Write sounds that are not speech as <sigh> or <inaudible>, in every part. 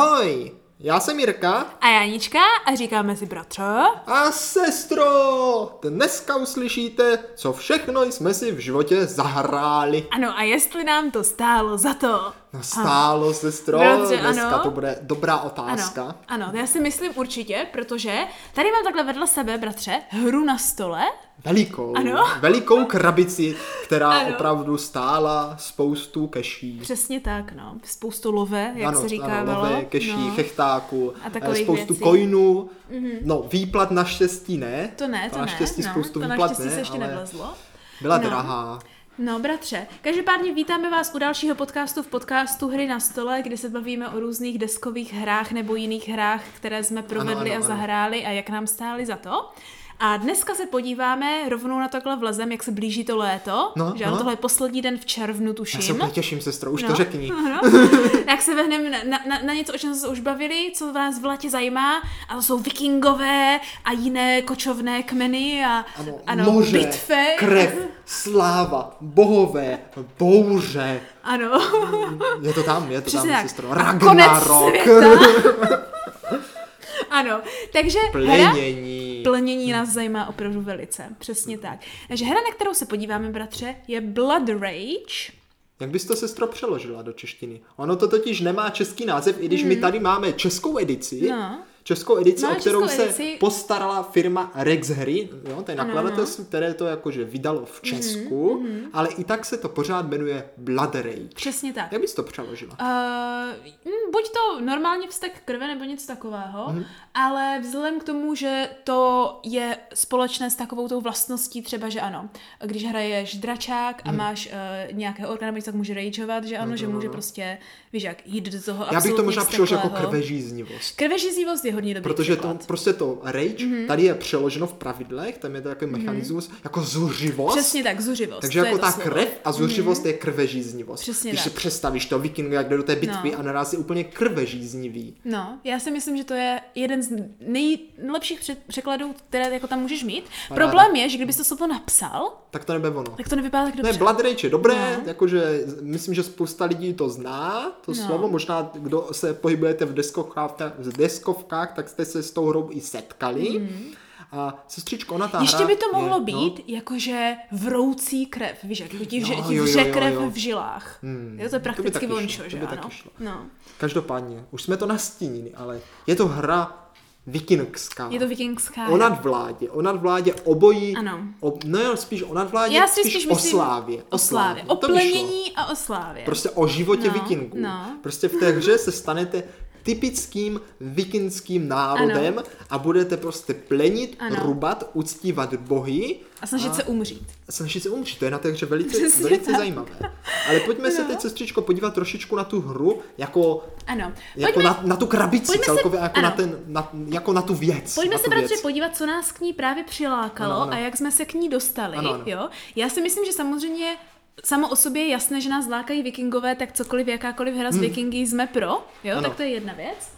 Ahoj, já jsem Jirka A Janička a říkáme si bratře. a sestro. Dneska uslyšíte, co všechno jsme si v životě zahráli. Ano, a jestli nám to stálo za to. No stálo, sestro, Bratře, dneska ano. to bude dobrá Ano, otázka. ano, já si myslím určitě, protože tady mám takhle vedle sebe, bratře, hru na stole. Velikou, Ano. velikou krabici, která Ano. opravdu stála spoustu keší. Přesně tak, no. Spoustu love, jak ano, se říkávalo. ano, lové, keší, no. chechtáků, A eh, spoustu věcí. coinů, no výplat naštěstí ne. To ne, to ne. naštěstí no, spoustu to výplat naštěstí ne, se ještě ale nevlezlo. byla No. drahá. No, bratře, každopádně vítáme vás u dalšího podcastu v podcastu Hry na stole, kde se bavíme o různých deskových hrách nebo jiných hrách, které jsme provedli ano, a ano. zahráli a jak nám stály za to. A dneska se podíváme rovnou na takhle vlezem, jak se blíží to léto. No, že no. tohle je poslední den v červnu, Já tuším. se úplně těším, sestro, už No. to řekni. Ano. <laughs> <laughs> tak se vehneme na, na, na, něco, o čem jsme se už bavili, co vás v letě zajímá. A to jsou vikingové a jiné kočovné kmeny a Ano, ano, moře, bitve. krev, sláva, bohové, bouře. Ano. Je to tam, je to Přesně tam, tak. sestro. A Ragnarok. Konec světa. <laughs> ano, takže hra, Plenění. plnění nás zajímá opravdu velice. Přesně tak. Takže hra, na kterou se podíváme, bratře, je Blood Rage. Jak bys to, sestro, přeložila do češtiny? Ono to totiž nemá český název, i když my tady máme českou edici. Hmm. No. Českou edici, Máme o kterou českou se edici. postarala firma Rex Hry, jo, to je nakladatelství, které to jakože vydalo v Česku, ale i tak se to pořád jmenuje Blood Rage. Přesně tak. Jak bys to přeložila? Uh, buď to normálně vztek krve nebo něco takového, Mhm. ale vzhledem k tomu, že to je společné s takovou tou vlastností, třeba, že ano, když hraješ dračák Mhm. a máš uh, nebo něco, tak může rageovat, že ano, že může prostě, víš jak, jít do toho Já bych to možná přeložil jako krvežíznivost. Krvežízivost je hodně dobrý Protože to, prostě to rage, Mhm. tady je přeloženo v pravidlech, tam je to takový mechanismus, jako zuřivost. Přesně tak, zuřivost. Takže to jako ta slovo. krev a zuřivost je krvežíznivost. Přesně Když si tak. představíš to vikinga, jak jde do té bitvy No. a naraz je úplně krvežíznivý. No, já si myslím, že to je jeden z nejlepších překladů, které jako tam můžeš mít. Problém je, že kdybys to slovo napsal, Tak to nebude ono. tak to nevypadá tak Ne, dobře. Blood Rage je dobré, No. jakože myslím, že spousta lidí to zná, to No. slovo, možná kdo se pohybujete v deskovkách, v deskovkách, tak jste se s tou hrou i setkali. A sestřičko, ona ta. Ještě hra by to mohlo je, být jakože vroucí krev, víš, jak ti vře, Jo, ti jo, jo, jo, krev v žilách. Hmm, Jo, to je to by prakticky vončo, že by ano. No. Každopádně, už jsme to nastínili, ale je to hra vikingská. Je to vikingská. O nadvládě, o nadvládě obojí, Ano. o, no jo, spíš o nadvládě, Já si spíš, spíš o myslím slávě. o slávě, o by šlo. plenění a o slávě. Prostě o životě No, vikingů. no. Prostě v té hře se stanete typickým vikingským národem Ano. a budete prostě plenit, Ano. rubat, uctívat bohy A snažit se umřít. a snažit se umřít. To je na té hře velice, Přesně velice tak. zajímavé. Ale pojďme se No. teď, sestřičko, podívat trošičku na tu hru, jako, Ano. jako Pojďme, na, na tu krabici pojďme se- celkově, jako, na ten, na, jako na tu věc. Pojďme se, bratře, podívat, co nás k ní právě přilákalo Ano, ano. a jak jsme se k ní dostali. Ano, ano. Jo? Já si myslím, že samozřejmě samo o sobě je jasné, že nás lákají vikingové, tak cokoliv, jakákoliv hra s vikingy jsme pro, jo, Hmm. Ano. tak to je jedna věc.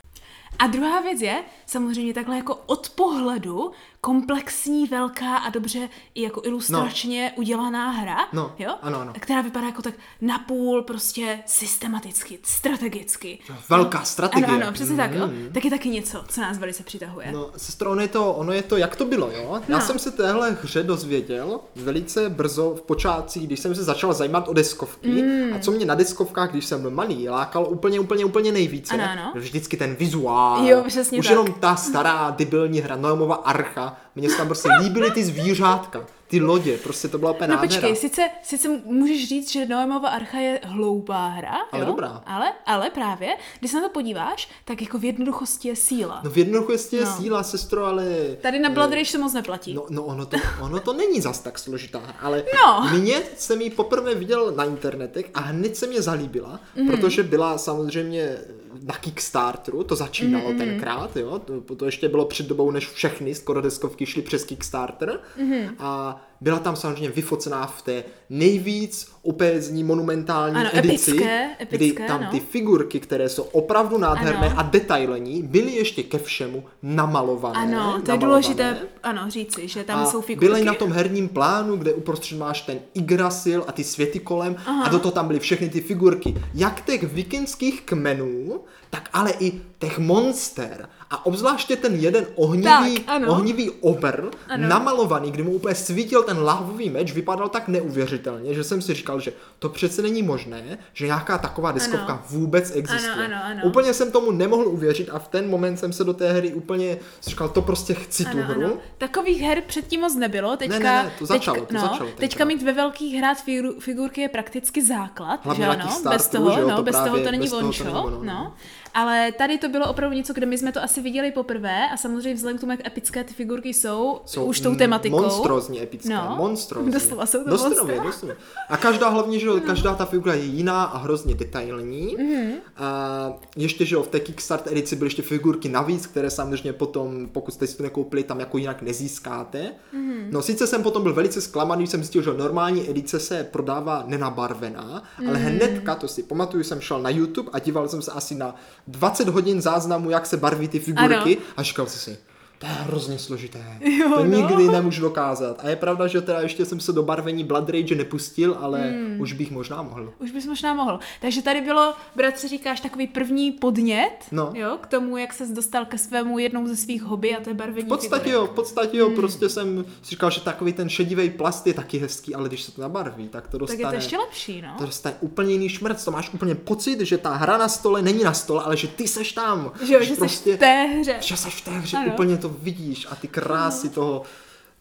A druhá věc je, samozřejmě takhle jako od pohledu, komplexní, velká a dobře i jako ilustračně udělaná hra, No, jo? ano, ano. která vypadá jako tak napůl prostě systematicky, strategicky. Velká strategie. Ano, ano, přesně tak, jo. Mm. Tak je taky něco, co nás velice přitahuje. No, sestro, ono je, to, ono je to, jak to bylo, jo? Já No. jsem se téhle hře dozvěděl velice brzo v počátcích, když jsem se začal zajímat o deskovky. Mm. A co mě na deskovkách, když jsem byl malý, lákalo úplně, úplně, úplně nejvíce. Ano, ano. Vždycky ten vizuál. Jo, přesně Už tak. jenom ta stará debilní hra, Noemova archa. Mně se tam prostě líbily ty zvířátka, ty lodě, prostě to byla úplně No nádhera. počkej, sice, sice můžeš říct, že Noemova archa je hloupá hra, Ale jo? dobrá. Ale, ale právě, když se na to podíváš, tak jako v jednoduchosti je síla. No v jednoduchosti je No. síla, sestro, ale... Tady na Blood Rage se moc neplatí. No, no ono, to, ono to není zas tak složitá hra, ale No. mě jsem ji poprvé viděl na internetech a hned se mě zalíbila, mm. protože byla samozřejmě na Kickstarteru, to začínalo Mhm, mm, tenkrát, jo, to, to ještě bylo před dobou, než všechny skoro deskovky šly přes Kickstarter Mhm. a byla tam samozřejmě vyfocená v té nejvíc opézní monumentální Ano, edici, epické, epické, kdy tam no. ty figurky, které jsou opravdu nádherné Ano. a detailní, byly ještě ke všemu namalované. Ano, to je namalované. důležité, ano, říci, že tam a jsou figurky. byly na tom herním plánu, kde uprostřed máš ten Yggdrasil a ty světy kolem Aha. a do toho tam byly všechny ty figurky, jak těch vikingských kmenů, tak ale i těch monster. A obzvláště ten jeden ohnivý, Tak, ano. ohnivý obr, Ano. namalovaný, kdy mu úplně svítil ten lahvový meč, vypadal tak neuvěřitelně, že jsem si říkal, že to přece není možné, že nějaká taková deskovka Ano. vůbec existuje. Ano, ano, ano. Úplně jsem tomu nemohl uvěřit a v ten moment jsem se do té hry úplně říkal, to prostě chci tu Ano, hru. ano. Takových her předtím moc nebylo. Teďka, Ne, ne, ne, to začalo, teďka, to no, začalo teďka tenkrát. mít ve velkých hrát figu- figurky je prakticky základ, Hlavně že ano? Bez toho, že jo, no, to bez právě- toho to není ono, no. no. Ale tady to bylo opravdu něco, kde my jsme to asi viděli poprvé a samozřejmě vzhledem k tomu, jak epické ty figurky jsou, jsou už tou tematikou. Monstrózně epické, No. monstrózně. Doslova jsou to Doslova, monstra. doslova. A každá hlavně, že jo, každá ta figura je jiná a hrozně detailní. Mhm. A ještě, že jo, v té Kickstart edici byly ještě figurky navíc, které samozřejmě potom, pokud jste si to nekoupili, tam jako jinak nezískáte. Mhm. No sice jsem potom byl velice zklamaný, jsem zjistil, že normální edice se prodává nenabarvená, Mhm. ale hnedka, to si pamatuju, jsem šel na YouTube a díval jsem se asi na 20 hodin záznamu, jak se barví ty figurky Ano. a říkal jsem si, to je hrozně složité. <laughs> Jo, to no. nikdy nemůžu dokázat. A je pravda, že teda ještě jsem se do barvení Blood Rage nepustil, ale Hmm. už bych možná mohl. Už bys možná mohl. Takže tady bylo, bratře, říkáš, takový první podnět, No. jo, k tomu, jak ses dostal ke svému jednou ze svých hobby a to je barvení V podstatě figurek. jo, v podstatě Hmm. jo, prostě jsem si říkal, že takový ten šedivý plast je taky hezký, ale když se to nabarví, tak to Tak dostane... je to ještě lepší, no. To dostane úplně jiný šmrc, to máš úplně pocit, že ta hra na stole není na stole, ale že ty seš tam. Že jo, že prostě, jsi v té hře. že seš v té hře, Ano. úplně to vidíš a ty krásy toho,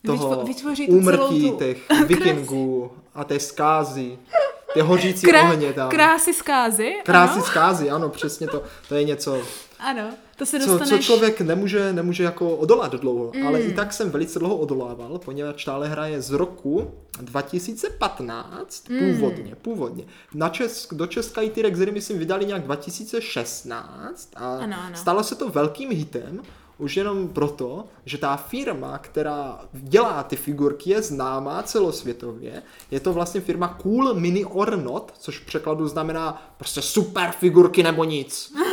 toho vytvoří tu celou úmrtí tu- těch <laughs> vikingů a té zkázy, ty hořící Krá- ohně tam. krásy zkázy. Krásy ano. zkázy, ano, přesně to, to je něco, Ano, to se co, dostaneš... co člověk nemůže, nemůže jako odolat dlouho, mm. ale i tak jsem velice dlouho odolával, poněvadž tahle hra je z roku 2015, Hmm. původně, původně. Na Česk, do Česka i ty Rexery, myslím, vydali nějak 2016 a Ano, ano. stalo se to velkým hitem, už jenom proto, že ta firma, která dělá ty figurky, je známá celosvětově. Je to vlastně firma Cool Mini or Not, což v překladu znamená prostě super figurky nebo nic. <laughs>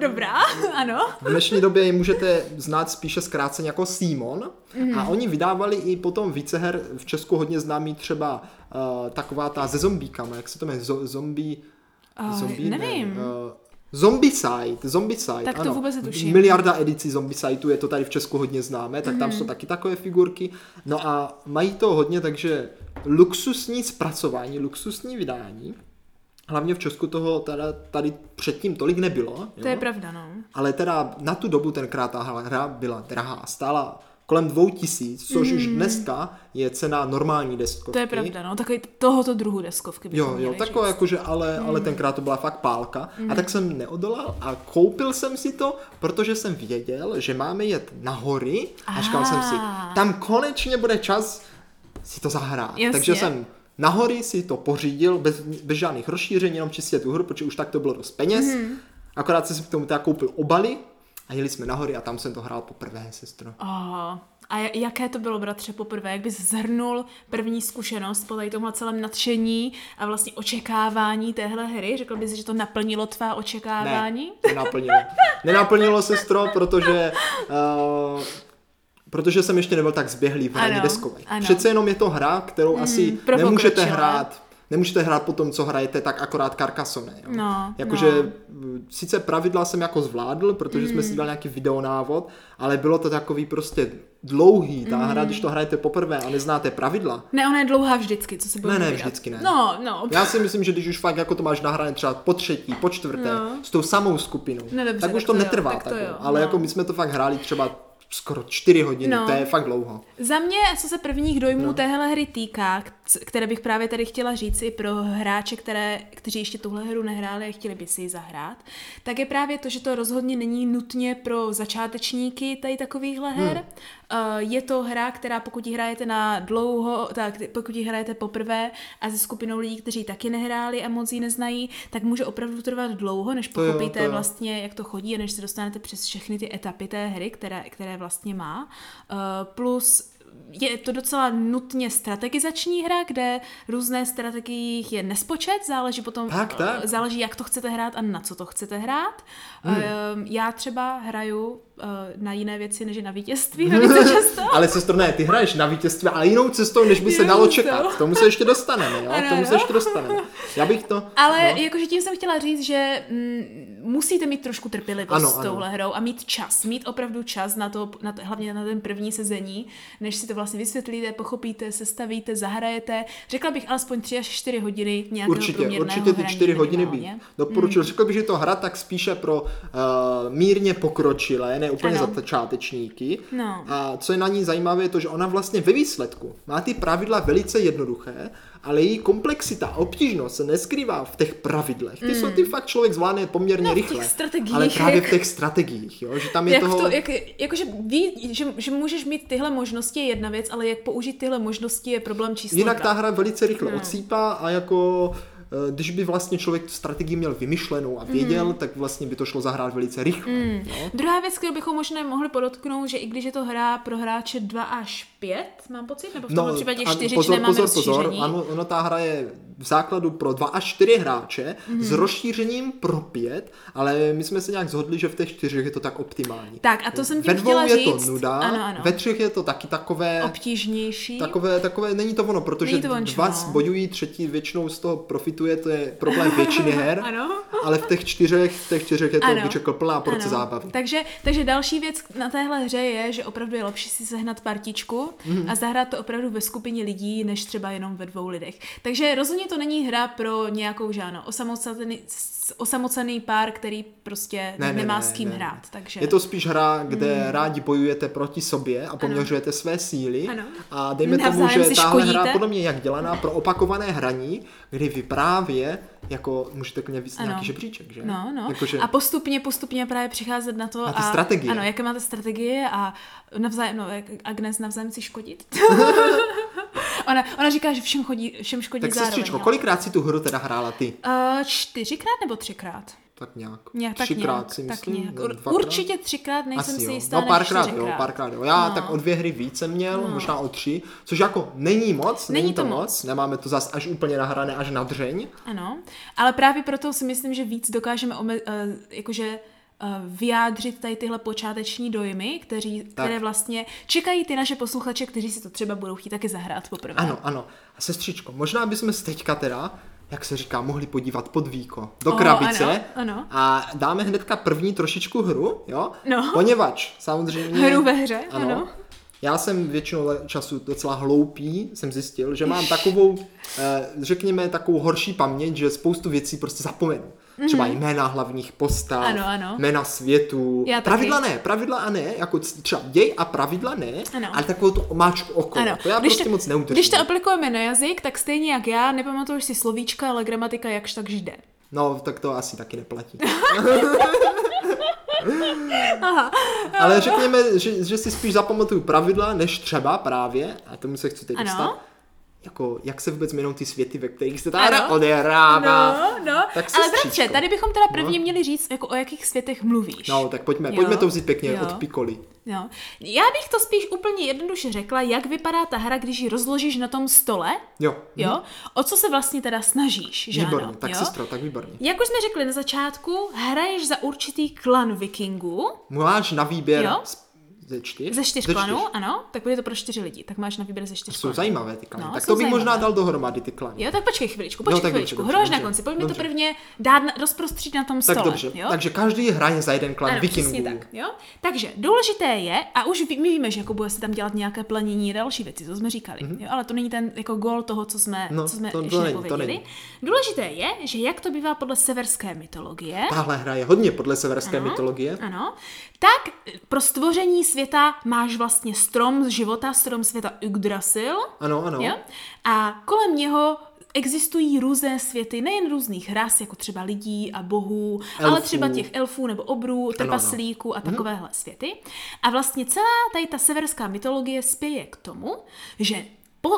Dobrá, ano. V dnešní době ji můžete znát spíše zkráceně jako Simon. Mm. A oni vydávali i potom více her, v Česku hodně známý třeba uh, taková ta se zombíkama, jak se to jmenuje, Zo- zombie... Uh, zombie nevím. Ne, uh, Zombicide, Zombicide, Tak to ano. vůbec netuším. Miliarda edicí Zombicide, je to tady v Česku hodně známé, tak tam Mhm. jsou taky takové figurky. No a mají to hodně, takže luxusní zpracování, luxusní vydání. Hlavně v Česku toho teda, tady předtím tolik nebylo. To je pravda, no. Ale teda na tu dobu tenkrát ta hra byla drahá. Stála kolem dvou tisíc, což už dneska je cena normální deskovky. Mm. To je pravda, no. Takový tohoto druhu deskovky Jo, jo, takové jakože, ale, ale tenkrát to byla fakt pálka. A tak jsem neodolal a koupil jsem si to, protože jsem věděl, že máme jet na hory a říkal jsem si, Ah. tam konečně bude čas si to zahrát. Jasně. Takže jsem na hory si to pořídil bez, bez žádných rozšíření, jenom čistě tu hru, protože už tak to bylo dost peněz. Mhm. Akorát jsem si k tomu teda koupil obaly a jeli jsme na hory a tam jsem to hrál poprvé, sestro. Oh. A jaké to bylo, bratře, poprvé? Jak bys zhrnul první zkušenost po tady tomhle celém nadšení a vlastně očekávání téhle hry? Řekl bys, že to naplnilo tvá očekávání? Ne, nenaplnilo. Nenaplnilo sestro, protože uh, protože jsem ještě nebyl tak zběhlý v hraní deskovek. ano. Přece jenom je to hra, kterou asi pro nemůžete hrát Nemůžete hrát po tom, co hrajete, tak akorát Carcassonne. Jo? No, Jakože no. sice pravidla jsem jako zvládl, protože jsme Mm. si dali nějaký videonávod, ale bylo to takový prostě dlouhý. Ta Mm. hra, když to hrajete poprvé a neznáte pravidla, Ne, ona je dlouhá vždycky, co se bude Ne, ne, vždycky ne. No, no. já si myslím, že když už fakt jako to máš nahrané třeba po třetí, po čtvrté, No. s tou samou skupinou, No dobře, tak už tak to to jo, netrvá tak to tak, jo, ale no. jako my jsme to fakt hráli třeba skoro čtyři hodiny, No. to je fakt dlouho. Za mě, co se prvních dojmů No. téhle hry týká, které bych právě tady chtěla říct i pro hráče, které, kteří ještě tuhle hru nehráli a chtěli by si ji zahrát, tak je právě to, že to rozhodně není nutně pro začátečníky tady takovýchhle her. Hmm. Je to hra, která pokud ji hrajete na dlouho, tak pokud ji hrajete poprvé a se skupinou lidí, kteří taky nehráli a moc ji neznají, tak může opravdu trvat dlouho, než To jo, pochopíte to jo. vlastně, jak to chodí a než se dostanete přes všechny ty etapy té hry, které, které vlastně má. Uh, plus je to docela nutně strategizační hra, kde různé strategie je nespočet, záleží potom, Tak, tak. záleží, jak to chcete hrát a na co to chcete hrát. Hmm. Mm. Já třeba hraju na jiné věci, než je na vítězství velice <laughs> často. ale sestro, ne, ty hraješ na vítězství, ale jinou cestou, než by se dalo čekat. K tomu se ještě dostaneme, jo? Ano, K tomu se ano. ještě dostaneme. Já bych to... Ale no. jakože tím jsem chtěla říct, že mm, musíte mít trošku trpělivost Ano, s ano. touhle hrou a mít čas, mít opravdu čas na to, na t- hlavně na ten první sezení, než si to vlastně vysvětlíte, pochopíte, sestavíte, zahrajete. Řekla bych alespoň 3 až 4 hodiny nějakého Určitě, určitě ty hraní čtyři hodiny bych minimálně. doporučil. Řekl bych, že to hra tak spíše pro uh, mírně pokročilé, ne úplně Ano. začátečníky. No. A co je na ní zajímavé, je to, že ona vlastně ve výsledku má ty pravidla velice jednoduché, ale její komplexita, obtížnost se neskrývá v těch pravidlech. Ty jsou ty fakt člověk zvládne poměrně No, v těch rychle. strategiích, ale právě jak- v těch strategiích, jo? že tam je Jak toho... to, jak, jakože ví, že, že můžeš mít tyhle možnosti je jedna věc, ale jak použít tyhle možnosti je problém číslo Jinak dva. ta hra velice rychle No. odsýpá a jako když by vlastně člověk tu strategii měl vymyšlenou a věděl, Mhm. tak vlastně by to šlo zahrát velice rychle. Mm. No. Druhá věc, kterou bychom možná mohli podotknout, že i když je to hra pro hráče 2 až 5, mám pocit, nebo v tomhle případě a 4, pozor, nemáme pozor, pozor, ano, ono ta hra je v základu pro dva až čtyři hráče Mhm. s rozšířením pro pět, ale my jsme se nějak zhodli, že v těch čtyřech je to tak optimální. Tak a to jsem tím Ve dvou chtěla je říct. to nuda, Ano, ano. ve třech je to taky takové... Obtížnější. Takové, takové, není to ono, protože Není to ono, dva no. bojují, třetí většinou z toho profituje, to je problém <laughs> většiny her, Ano. ale v těch čtyřech, v těch čtyřech je to, Ano. bych řekl, plná Ano. zábavy. Takže, takže další věc na téhle hře je, že opravdu je lepší si sehnat partičku Mhm. a zahrát to opravdu ve skupině lidí, než třeba jenom ve dvou lidech. Takže rozhodně to není hra pro nějakou žáno osamocený, osamocený pár, který prostě Ne, ne, nemá ne, s kým ne. hrát. Takže... Je to spíš hra, kde rádi bojujete proti sobě a poměřujete své síly. Ano. A dejme tomu, Navzájem že si tahle škodíte. hra podle mě jak dělaná pro opakované hraní, kdy vy právě, jako můžete klidně víc nějaký žebříček, že? No, no. Jakože, A postupně, postupně právě přicházet na to. Na ty a, strategie. Ano, jaké máte strategie a navzájem, no, jak Agnes navzájem si škodit. <laughs> ona, ona říká, že všem, chodí, všem škodí tak zároveň. sestřičko, no. kolikrát si tu hru teda hrála ty? Uh, čtyřikrát nebo třikrát? Tak nějak. Nějak, tak Třikrát nějak, si tak myslím. nějak. ne, Ur, určitě třikrát, nejsem Asi si jistá, no párkrát, jo, párkrát, jo. Já No. tak o dvě hry víc jsem měl, možná o tři, což jako není moc, není, Není to moc. moc. nemáme to zas až úplně nahrané, až na dřeň. Ano, ale právě proto si myslím, že víc dokážeme ome, uh, jakože uh, vyjádřit tady tyhle počáteční dojmy, kteří, které vlastně čekají ty naše posluchače, kteří si to třeba budou chtít taky zahrát poprvé. Ano, ano. A sestřičko, možná bychom se teďka teda, jak se říká, mohli podívat pod víko, do O, krabice ano, ano. a dáme hnedka první trošičku hru, jo? No. Poněvadž samozřejmě... Hru ve hře, ano. Já jsem většinou času docela hloupý, jsem zjistil, že mám takovou, eh, řekněme, takovou horší paměť, že spoustu věcí prostě zapomenu. Třeba jména hlavních postav. Ano, ano. jména světů. Já taky. pravidla ne, pravidla a ne, jako třeba děj a pravidla ne, Ano. ale takovou tu omáčku okolo. Ano. To já Když prostě to- moc neudržím. Když to aplikujeme na jazyk, tak stejně jak já, nepamatuješ si slovíčka, ale gramatika jakž tak jde. No, tak to asi taky neplatí. <laughs> Ale řekněme, že, že si spíš zapamatuju pravidla, než třeba právě, a tomu se chci teď dostat, jako jak se vůbec jmenují ty světy, ve kterých se ta hra odehrává. No, no. Tak ale bratře, tady bychom teda prvně měli říct, jako o jakých světech mluvíš. No, tak pojďme, Jo. pojďme to vzít pěkně Jo. od Pikoli. Jo. Já bych to spíš úplně jednoduše řekla, jak vypadá ta hra, když ji rozložíš na tom stole, Jo. jo? O co se vlastně teda snažíš, že Výborně, ano? tak jo? sestro, tak výborně. Jak už jsme řekli na začátku, hraješ za určitý klan vikingů, Máš na výběr Jo. Ze čtyř? ze čtyř klanů, ano, tak bude to pro čtyři lidi, tak máš na výběr ze čtyř Jsou klanů. zajímavé ty klany. No, tak to bych možná zajímavé. dal dohromady ty klany. Jo, tak počkej chviličku, počkej tak dobře, chviličku, až na konci, pojďme dobře. to prvně dát rozprostřít na tom Tak stole. dobře, jo? takže každý hraje za jeden klan Ano, vikingů. tak, jo. Takže důležité je, a už my víme, že jako bude se tam dělat nějaké plenění další věci, to jsme říkali, jo, ale to není ten jako gól toho, co jsme. No, co jsme to- to ještě není, to není. Důležité je, že jak to bývá podle severské mytologie, Tahle hra je hodně podle severské mytologie. ano, tak pro stvoření světa máš vlastně strom z života, strom světa Yggdrasil, Ano, ano. Jo? A kolem něho existují různé světy, nejen různých ras, jako třeba lidí a bohů, ale Elfů. třeba těch elfů nebo obrů, trpaslíků a takovéhle světy. A vlastně celá tady ta severská mytologie spěje k tomu, že po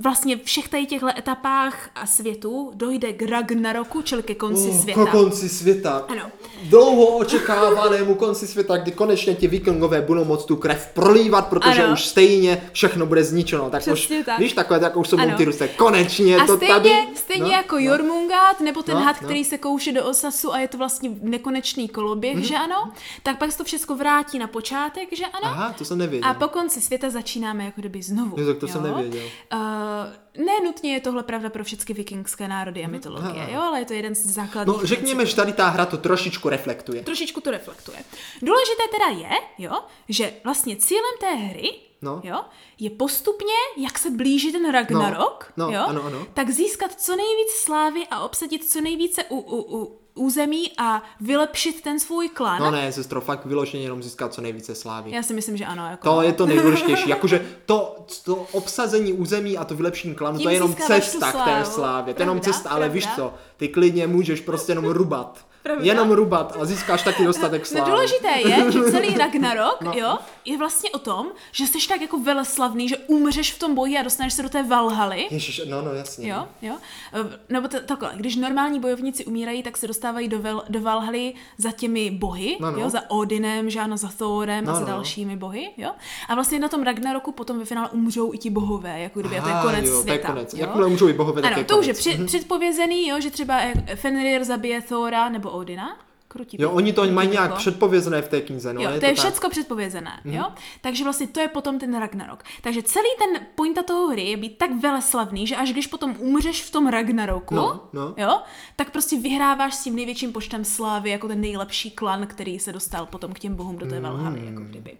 vlastně všech tady těchto etapách a světů dojde k Ragnaroku, čili ke konci Oh, světa. Ke konci světa. Ano. dlouho očekávanému konci světa, kdy konečně ti vikingové budou moct tu krev prolívat, protože Ano. už stejně všechno bude zničeno. Tak už, Přesně tak. víš, takové, tak už jsou ruce. Konečně A to stejně, tady. stejně no, jako no. Jormungand, nebo ten No, had, no. který se kouše do osasu a je to vlastně nekonečný koloběh, Mhm. že ano? Tak pak se to všechno vrátí na počátek, že ano? Aha, to jsem nevěděl. A po konci světa začínáme jako kdyby znovu. Jo, tak to jsem nevěděl. Uh, ne nutně je tohle pravda pro všechny vikingské národy a mytologie, aha. jo, ale je to jeden z základních No, řekněme, že tady ta hra to trošičku reflektuje. Trošičku to reflektuje. Důležité teda je, jo, že vlastně cílem té hry No. Jo? Je postupně, jak se blíží ten Ragnarok, No, no, jo? ano, ano. tak získat co nejvíc slávy a obsadit co nejvíce u, u, u, území a vylepšit ten svůj klan. No ne, sestro, fakt vyloženě jenom získat co nejvíce slávy. Já si myslím, že ano. Jako To je to nejdůležitější. <laughs> Jakože to, to obsazení území a to vylepšení klanu, Tím to je jenom cesta k té slávě. To je jenom cesta, ale pravda. víš co, ty klidně můžeš prostě jenom rubat. Pravda. Jenom rubat a získáš taky dostatek No slávy. důležité je, že <laughs> celý Ragnarok, No. jo, je vlastně o tom, že jsi tak jako veleslavný, že umřeš v tom boji a dostaneš se do té Valhaly. Ježiš, no, no, jasně. Jo, jo. Eh, Nebo to, takhle, když normální bojovníci umírají, tak se dostávají do, vel, do Valhaly za těmi bohy, No, no. jo, za Odinem, že ano, za Thorem a No, za no. dalšími bohy, jo. A vlastně na tom Ragnaroku potom ve finále umřou i ti bohové, jako kdyby, a to je Aha, konec jo, to je světa. konec. Jo? Jakmile můžou i bohové, tak ano, je to už je konec. před, předpovězený, jo, že třeba Fenrir zabije Thora nebo Odina. Krutí Jo, oni to mají nějak předpovězené v té knize, no. Jo, je to je tak. všecko předpovězené, Mhm. jo? Takže vlastně to je potom ten Ragnarok. Takže celý ten pointa toho hry je být tak veleslavný, že až když potom umřeš v tom Ragnaroku, No, no. jo, tak prostě vyhráváš s tím největším počtem slávy jako ten nejlepší klan, který se dostal potom k těm bohům do té Valhaly, jako kdyby.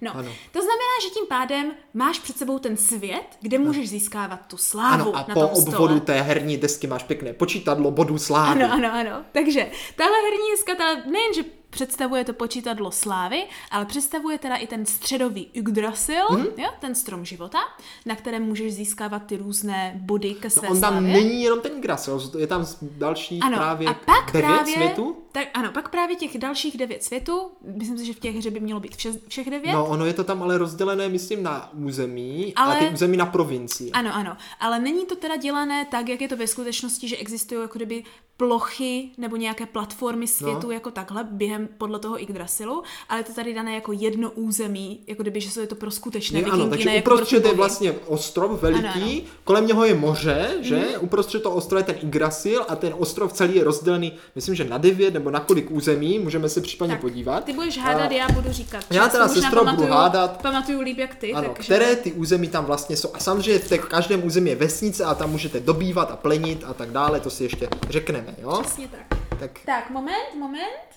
No. Ano. to znamená, že tím pádem máš před sebou ten svět, kde můžeš získávat tu slávu Ano, a na po tom obvodu stole. té herní desky máš pěkné počítadlo bodů slávy. Ano, ano, ano. Takže tahle herní deska ta nejenže představuje to počítadlo slávy, ale představuje teda i ten středový Yggdrasil, Mhm. mm. jo, ten strom života, na kterém můžeš získávat ty různé body ke své No, on tam slávě. není jenom ten Grasil, je tam další ano, právě a pak devět právě, světů. Tak, ano, pak právě těch dalších devět světů, myslím si, že v těch hře by mělo být vše, všech devět. No, ono je to tam ale rozdělené, myslím, na území Ale- a ty území na provincii. Ano, ano, ale není to teda dělané tak, jak je to ve skutečnosti, že existují jako kdyby plochy nebo nějaké platformy světu No. jako takhle během podle toho Yggdrasilu, ale je to tady dané jako jedno území, jako kdyby, že je to pro skutečné Je, vikingy, ano, takže jako uprostřed je bohy. vlastně ostrov veliký, Ano, ano. kolem něho je moře, že? Mm. Uprostřed toho ostrova je ten Yggdrasil a ten ostrov celý je rozdělený, myslím, že na devět nebo na kolik území, můžeme se případně Tak, podívat. Ty budeš hádat, A- já budu říkat. Já teda, sestro, budu hádat. Pamatuju líp jak ty. Ano, takže... které ty území tam vlastně jsou. A samozřejmě v té každém území je vesnice a tam můžete dobývat a plenit a tak dále, to si ještě řekneme, jo? Přesně tak. Tak Tak, moment, moment.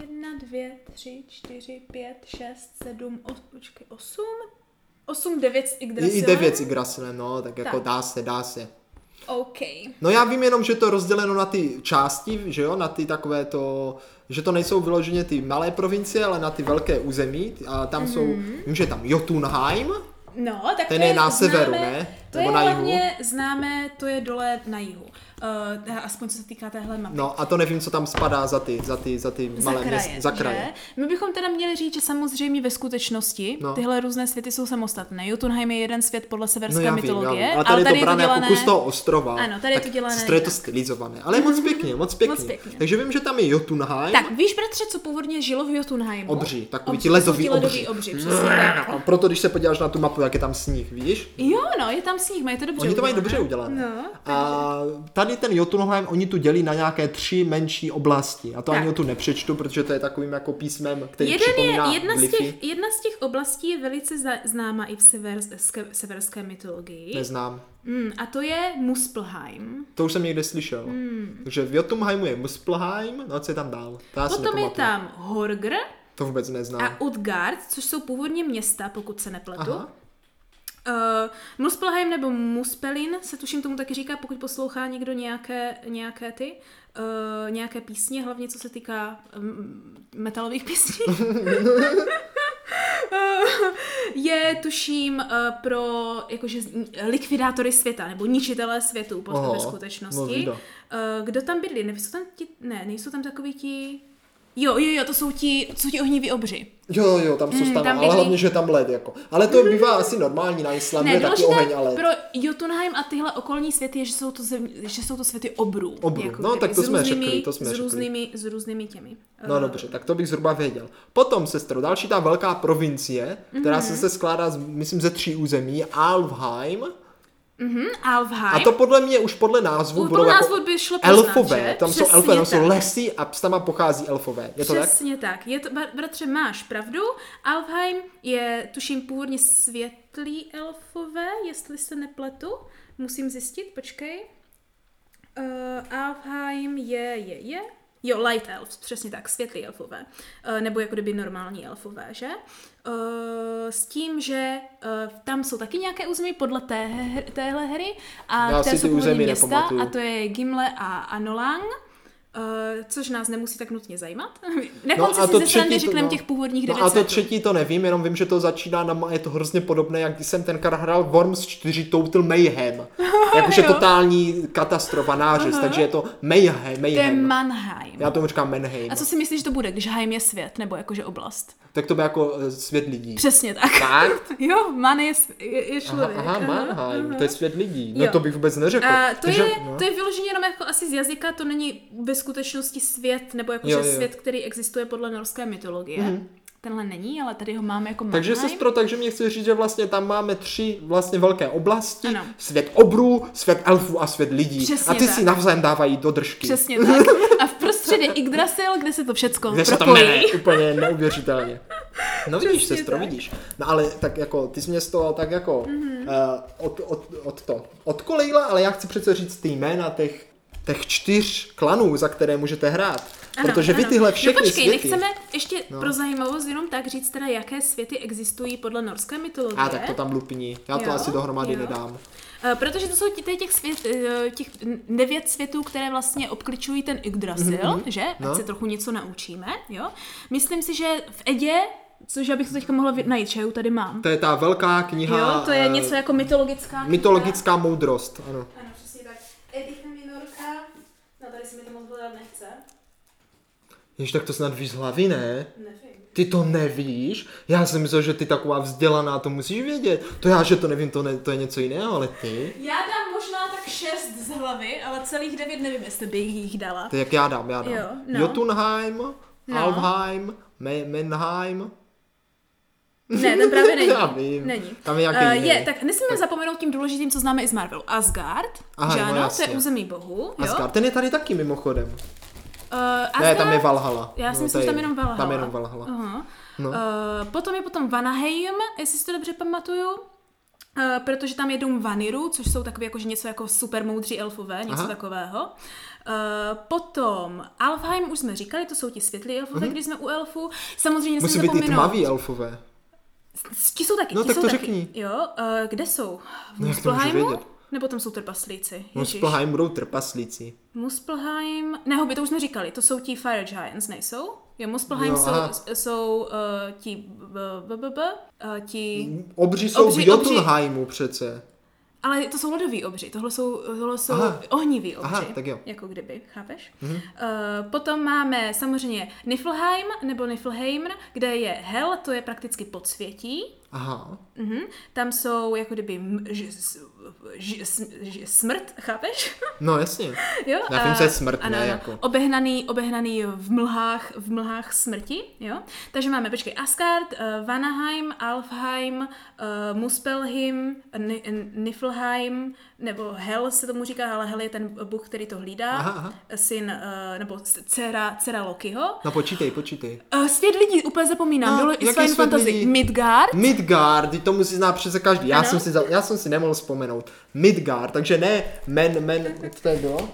Jedna, dvě, tři, čtyři, pět, šest, sedm, os, počkej, osm? Osm, devět s i, Yggdrasilem. i devět s Yggdrasilem, no, tak jako Tak. dá se, dá se. OK. No já vím jenom, že to je rozděleno na ty části, že jo, na ty takové to, že to nejsou vyloženě ty malé provincie, ale na ty velké území a tam mm-hmm. jsou, vím, že je tam Jotunheim, No, tak Ten to je na známe, severu, ne? To Nebo je na jihu? hlavně známé, to je dole na jihu. Uh, aspoň co se týká téhle mapy. no a to nevím, co tam spadá za ty, za ty, za ty Za malé kraje, města, za kraje. Že? My bychom teda měli říct, že samozřejmě ve skutečnosti No. tyhle různé světy jsou samostatné. Jotunheim je jeden svět podle No severské vím, mytologie, vím. Ale tady, je to brané dělané... jako kus toho ostrova. Ano, tady je to dělané sestro, je to stylizované, ale moc pěkně, moc pěkně. Moc pěkně. Takže vím, že tam je Jotunheim. Tak, víš, bratře, co původně žilo v Jotunheimu? Obří, takový Obří, ti ledový obří. obří. <laughs> A proto, když se podíváš na tu mapu, jak je tam sníh, víš? Jo, no, je tam sníh, mají to dobře Oni to mají dobře udělané. No, a tady ten Jotunheim, oni tu dělí na nějaké tři menší oblasti. A to Tak. ani tu nepřečtu, protože to je takovým jako písmem, který Jeden je, jedna, z těch, jedna z těch oblastí je velice za, známa i v severské, severské mytologii. Neznám. Mm, a to je Muspelheim. To už jsem někde slyšel. Takže v Jotunheimu je Muspelheim, no a co je tam dál? To Potom je tam Horgr To vůbec neznám. a Utgard, což jsou původně města, pokud se nepletu. Aha. Uh, Muspelheim nebo Muspelin se tuším tomu taky říká, pokud poslouchá někdo nějaké, nějaké ty, uh, nějaké písně, hlavně co se týká um, metalových písní. <laughs> Eh, je tuším uh, pro jakože likvidátory světa nebo ničitelé světů po, ve no skutečnosti. Uh, kdo tam bydlí? Nejsou tam ti, ne, nejsou tam takový ti Jo, jo, jo, to jsou ti, jsou ti ohniví obři. Jo, jo, tam jsou Mm, mm, tam ale hlavně, že tam led, jako. Ale to bývá asi normální na Islandu, Ne, je taky oheň, ale... pro Jotunheim a tyhle okolní světy je, že jsou to, zem, že jsou to světy obrů. Obrů. No, kdyby, tak to jsme různými, řekli, to jsme s řekli. různými, s různými těmi. No eh, dobře, tak to bych zhruba věděl. Potom, sestro, další ta velká provincie, která Mhm. se, se skládá, z, myslím, ze tří území, Alfheim. Mhm, Alfheim. A to podle mě už podle názvu U budou jako názvu by šlo poznat, elfové. že? Tam jsou Přesně elfové, tam jsou tak. lesy a s tama pochází elfové. Je to tak? Přesně tak. Je to, br- bratře, máš pravdu. Alfheim je, tuším, původně světlý elfové, jestli se nepletu. Musím zjistit, počkej. Uh, Alfheim je, je, je. Jo, light elves, přesně tak, světlí elfové. Uh, nebo jako kdyby normální elfové, že? Uh, s tím, že uh, tam jsou taky nějaké území podle té, téhle hry a Já které jsou ty území města nepamatuju. a to je Gimle a Anolang. Uh, což nás nemusí tak nutně zajímat. <laughs> Na No konci a si to ze třetí srandy to- řekneme no. těch původních No devět a to třetí to nevím, jenom vím, že to začíná na, je to hrozně podobné, jak když jsem tenkrát hrál Worms 4 Total Mayhem. <laughs> Jakože totální katastrofa, nářez, Aha. takže je to Mayhem. To je Mayhem. Mannheim. Já tomu říkám Manheim. A co si myslíš, že to bude, když Heim je svět, nebo jakože oblast? Tak to bude jako eh, svět lidí. Přesně tak. Fakt? <laughs> jo, Man je, je, je Aha, člověk. aha, Mannheim, aha. to je svět lidí. No Jo. to bych vůbec neřekl. A to, Takže, je, no. to je vyloženě jenom jako asi z jazyka, to není ve skutečnosti svět, nebo jakože Jo, jo. svět, který existuje podle norské mytologie. Mhm. Tenhle není, ale tady ho máme jako Takže Mannheim. sestro, takže mě chci říct, že vlastně tam máme tři vlastně velké oblasti. Ano. Svět obrů, svět elfů a svět lidí. Přesně a ty tak. si navzájem dávají do držky. Přesně tak. <laughs> A v prostředí Yggdrasil, kde se to všecko Kde se to propojí. jmenuje, <laughs> úplně neuvěřitelně. No vidíš, Přesně sestro, tak. vidíš. No ale tak jako, ty jsi mě z toho tak jako Mhm. mm-hmm. uh, od, od, od to odkolejla, ale já chci přece říct ty jména těch, těch čtyř klanů, za které můžete hrát. Ano, protože vy ano. tyhle všechny no, počkej, světy... nechceme ještě No. no. pro zajímavost jenom tak říct teda, jaké světy existují podle norské mytologie. A tak to tam lupni. Já to Jo, asi dohromady jo. nedám. Eh, Protože to jsou ti- těch, svět, eh, těch devět světů, které vlastně obkličují ten Yggdrasil, mm-hmm. že? Ať No. se trochu něco naučíme, jo? Myslím si, že v Edě, což já bych to teďka mohla najít, že tady mám. To je ta velká kniha... Jo, to je eh, něco jako mytologická kniha. Mytologická moudrost, ano. Ano, přesně tak. Edicha Minorka. No tady se mi to moc hledat nechce. Jež tak to snad víš z hlavy, ne? Nevím. Ty to nevíš? Já jsem myslel, že ty taková vzdělaná to musíš vědět. To já, že to nevím, to, ne, to je něco jiného, ale ty? Já dám možná tak šest z hlavy, ale celých devět nevím, jestli by jich dala. To jak já dám, já dám. Jo, no. Jotunheim, No. Alfheim, Me- Menheim. Ne, ten právě není. <laughs> Já vím. Není. Tam je nějaký Uh, jiný. je, tak nesmíme zapomenout tím důležitým, co známe i z Marvelu. Asgard, Aha, že no to je území bohu. Jo? Asgard, ten je tady taky mimochodem. Uh, Ne, tam je Valhalla. Já si No, myslím, že tam je jenom Valhalla. Tam je jenom Valhalla. Aha. No. Uh, potom je potom Vanaheim, jestli si to dobře pamatuju. Uh, protože tam je dům Vaniru, což jsou takové jakože něco jako super moudří elfové, něco Aha. takového. Uh, potom Alfheim už jsme říkali, to jsou ti světlí elfové, mm-hmm. když jsme u elfů. Samozřejmě. Musí být i tmaví elfové. Ti jsou taky, No, ti tak jsou to taky. řekni. Jo, uh, kde jsou? V No, jak to můžu Muspelheimu? vědět? Nebo tam jsou trpaslíci? Muspelheim budou trpaslíci. Muspelheim, ne, hobby, to už jsme říkali, to jsou ti Fire Giants, nejsou? Jo, Muspelheim Jo, aha. jsou, jsou uh, ti, b, b, b, b, uh, ti, Obří jsou Obří- v Jotunheimu přece. ale to jsou ledový obři, tohle jsou, tohle jsou Aha. ohniví obři. Aha, tak jo. Jako kdyby, chápeš? Mm-hmm. Uh, potom máme samozřejmě Niflheim, nebo Niflheim, kde je Hel, to je prakticky podsvětí. Aha. Mhm. Tam jsou jako kdyby m- ž, ž, smrt, chápeš? <laughs> No jasně. Jo? Já vím, a- co je smrt, ano, ne, ano. jako. Obehnaný, obehnaný v mlhách, v mlhách smrti, jo? Takže máme, počkej, Asgard, uh, Vanaheim, Alfheim, uh, Muspelheim, N- Niflheim, nebo Hel se tomu říká, ale Hel je ten bůh, který to hlídá, Aha, aha. syn, uh, nebo dcera, dcera Lokiho. No počítej, počítej. Uh, svět lidí, úplně zapomínám, No, bylo jaký i Fantasy. lidí? Midgard, Midgard, ty to musí znát přece každý. Já Ano. jsem, si, já jsem si nemohl vzpomenout. Midgard, takže ne men, men, to je bylo?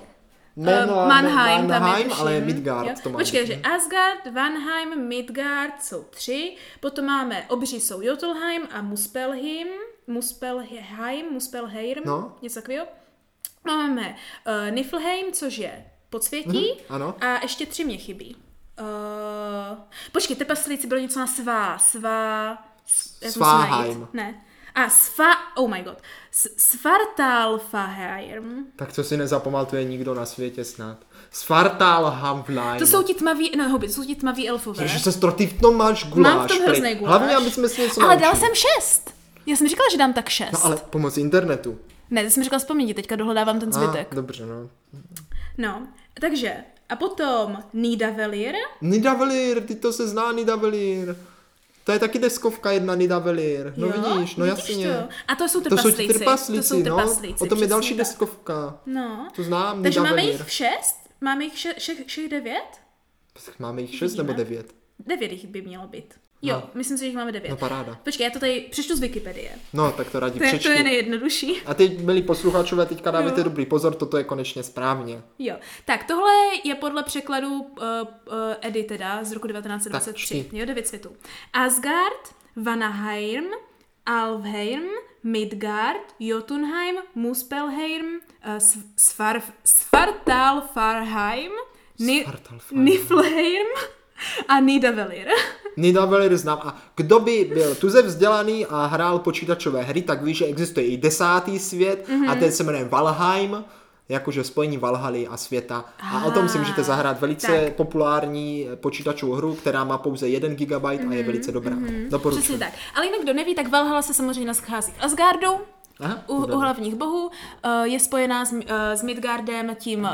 Men, Uh, Mannheim, tam je Mannheim tuším. ale Midgard Jo. to má. Počkej, že Asgard, Vanheim, Midgard jsou tři, potom máme obří jsou Jotunheim a Muspelheim, Muspelheim, Muspelheim, No. něco takového. Máme uh, Niflheim, což je podsvětí, Mhm, ano. a ještě tři mě chybí. Uh, počkej, trpaslíci bylo něco na svá, svá... Sváheim. Ne. A sva, oh my god, Svartalfaheim. Tak to si nezapamatuje nikdo na světě snad. Svartal Havline. To jsou ti tmaví, no hobby, to jsou ti tmaví elfové. Takže se ty v tom máš guláš. Mám v tom hrozný guláš. Hlavně, aby jsme si něco Ale dal naučili. jsem šest. Já jsem říkala, že dám tak šest. No ale pomocí internetu. Ne, ty jsem říkala vzpomíně, teďka dohledávám ten zbytek. A, dobře, no. No, takže, a potom Nidavellir, Nidavellir, ty to se zná Nidavellir. To je taky deskovka jedna Nidavellir. No jo? vidíš, no vidíš jasně. To? A to jsou To jsou trpaslíci. to jsou no. trpaslíci, O tom je další tak. deskovka. No. To znám, Takže máme Nidavellir. jich šest? Máme jich še, še, všech devět? Máme jich šest nebo Vidíme. devět? Devět jich by mělo být. Jo, No. myslím si, že jich máme devět. No paráda. Počkej, já to tady přečtu z Wikipedie. No, tak to rádi To je, to je nejjednodušší. A teď, milí posluchačové, teďka dávejte Jo. dobrý pozor, toto je konečně správně. Jo, tak tohle je podle překladu uh, uh, Edy teda z roku 1923. čti. jo, devět světů. Asgard, Vanaheim, Alfheim, Midgard, Jotunheim, Muspelheim, uh, Svar, Svartalfarheim, Ni. Niflheim a Nidavellir. Nidavellir znám. A kdo by byl tuze vzdělaný a hrál počítačové hry, tak ví, že existuje i desátý svět Mhm. mm-hmm. a ten se jmenuje Valheim, jakože spojení Valhaly a světa. A o tom si Ah, můžete zahrát velice tak. populární počítačovou hru, která má pouze 1 GB a je velice dobrá. Doporučuji. Mhm, Přesně tak. Ale jinak kdo neví, tak Valhalla se samozřejmě schází v Asgardu, Aha, u, u hlavních bohů, uh, je spojená s, uh, s Midgardem tím uh,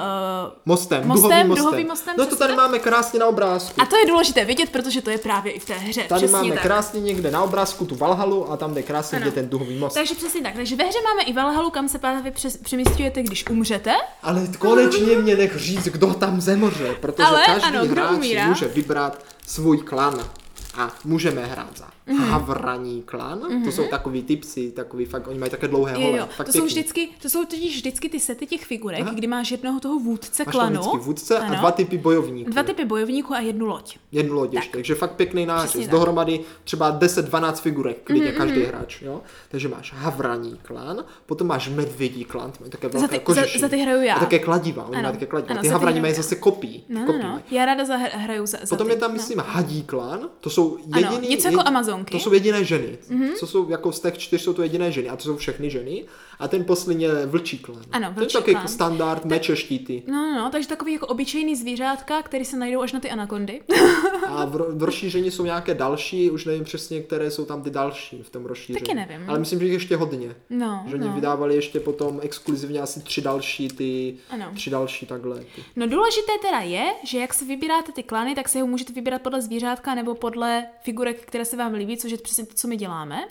Mostem, Mostem, duhovým mostem. duhovým mostem, no to tady tak. máme krásně na obrázku. A to je důležité vidět, protože to je právě i v té hře. Tady přesně máme tak. krásně někde na obrázku tu Valhalu a tam jde krásně Ano. ten duhový most. Takže přesně tak. Takže ve hře máme i Valhalu, kam se právě přes, přemysťujete, když umřete. Ale konečně mě nech říct, kdo tam zemře, protože Ale každý ano, hráč si může vybrat svůj klan. A můžeme hrát za Mhm. havraní klan, to jsou takový typsy, takový fakt, oni mají také dlouhé Jo, hole, jo. fakt To jsou, vždycky, to jsou totiž vždycky ty sety těch figurek, Aha. kdy máš jednoho toho vůdce Máš klanu. vždycky vůdce ano, a dva typy bojovníků. dva typy bojovníků a jednu loď. Jednu loď ještě, takže fakt pěkný nářez. Tak. Dohromady třeba 10-12 figurek, klidně každý hráč, jo. Takže máš havraní klan, potom máš medvědí klan, ty mají také Za velké ty- kožeši. za- za ty hraju já. A také kladiva, oni Ano, mají také kladiva. ano, ty za ty hraju mají zase kopí. No, no, kopí no. Já ráda zahr- hraju za, za Potom ty. je tam, myslím, hadí klan, to jsou jediný... něco jako Amazonky. To jsou jediné ženy. Mm-hmm. Co jsou, jako z těch čtyř jsou to jediné ženy a to jsou všechny ženy. A ten poslední je vlčí klan. Ano, to je vlčí taky klan. standard, meče, štíty. No, no, no, takže takový jako obyčejný zvířátka, který se najdou až na ty anakondy. A v, v rozšíření jsou nějaké další, už nevím přesně, které jsou tam ty další v tom rozšíření. Taky nevím. Ale myslím, že jich ještě hodně. No, Že oni no. vydávali ještě potom exkluzivně asi tři další ty, Ano. tři další takhle. Ty. No důležité teda je, že jak si vybíráte ty klany, tak si ho můžete vybírat podle zvířátka nebo podle figurek, které se vám líbí, což je přesně to, co my děláme.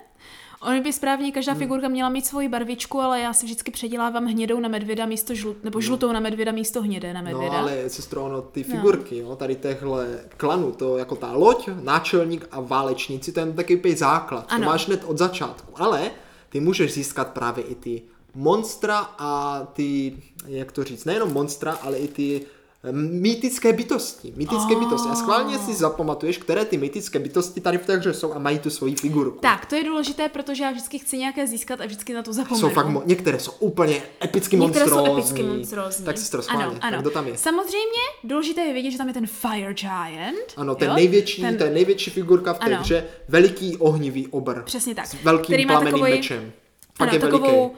Ono by správně každá figurka měla mít svoji barvičku, ale já si vždycky předělávám hnědou na medvěda místo žlut, nebo žlutou na medvěda místo hnědé na No medvěda. ale sestro, ono, ty figurky, jo, tady téhle klanu, to jako ta loď, náčelník a válečníci, to je takový úplně základ. Ano. To máš hned od začátku. Ale ty můžeš získat právě i ty monstra a ty, jak to říct, nejenom monstra, ale i ty mýtické bytosti. Mýtické Oh. bytosti. A schválně si zapamatuješ, které ty mýtické bytosti tady v té hře jsou a mají tu svoji figurku. Tak, to je důležité, protože já vždycky chci nějaké získat a vždycky na to zapomenu. Jsou fakt, mo- některé jsou úplně epicky Některé jsou monstrózní. epicky monstrózní. Tak sestro, schválně. Ano, ano. Tak kdo tam je? Samozřejmě důležité je vědět, že tam je ten Fire Giant. Ano, ten jo? největší, Ten- ten... to je největší figurka v té Ano. hře, veliký ohnivý obr. Přesně tak. S velkým Který má plameným takovej- mečem. Fakt ano, je takovou, veliký.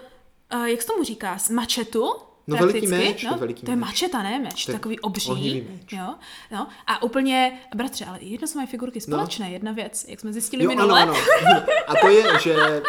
uh, jak se tomu říká, s mačetu? No, veliký meč, to no? je veliký to je mačeta, ne meč, To takový obří. meč. Jo? No. A úplně, bratře, ale jedno jsou mají figurky společné, jedna věc, jak jsme zjistili No. Jo, minule. ano, ano. <laughs> A to je, že,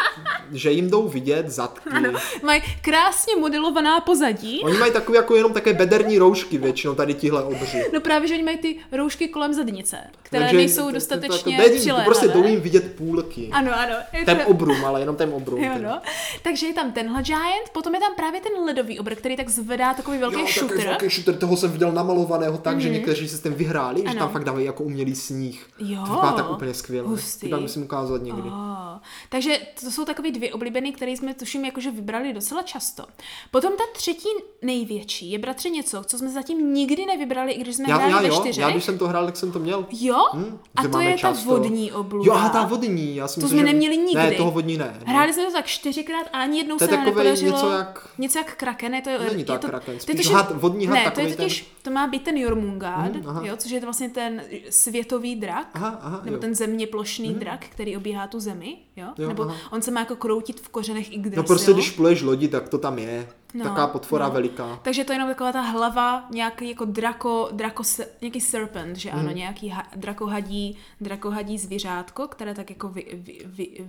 že jim jdou vidět zadky. Ano, mají krásně modelovaná pozadí. Oni mají takové jako jenom také bederní roušky většinou, tady tihle obři. No právě, že oni mají ty roušky kolem zadnice, které Takže nejsou to- to- to- dostatečně to- to- to- přiléhavé. Prostě jdou jim vidět půlky. Ano, ano. je Ten to- obrum, ale jenom ten obrum. Jo, no. Takže je tam tenhle giant, potom je tam právě ten ledový obr, který tak zvedá takový velký Jo, shooter. takový velký shooter, toho jsem viděl namalovaného tak, že někteří se s tím vyhráli, že Ano. tam fakt dávají jako umělý sníh. Jo. To vypadá tak úplně skvěle. Hustý. To musím ukázat někdy. Oh, takže to jsou takový dvě oblíbený, které jsme tuším jakože vybrali docela často. Potom ta třetí největší je bratře něco, co jsme zatím nikdy nevybrali, i když jsme Já, hráli já ve jo, čtyřech. já když jsem to hrál, tak jsem to měl. Jo? Hm, A že to je ta často. vodní obluda. Jo, aha, ta vodní. Já si To myslím, jsme že... neměli nikdy. Ne, toho vodní ne. no. Hráli jsme to tak čtyřikrát, ale ani jednou je se nám nepodařilo. něco jak- Něco jak kraken, je to ryba, není to je jak kraken, to spíš totiž- had, vodní had ne, to je totiž, to má být ten Jormungand, aha. jo, což je to vlastně ten světový drak, Aha, aha, nebo jo. ten země plošný drak, který obíhá tu zemi, jo, Jo, nebo aha. on se má jako kroutit v kořenech Yggdrasilu. No prostě, když pluješ lodi, tak to tam je. No, Taková potvora no. veliká. Takže to je jenom taková ta hlava, nějaký jako drako, drako nějaký serpent, že ano, nějaký ha, drakohadí, drakohadí zvířátko, které tak jako vy, vy, vy,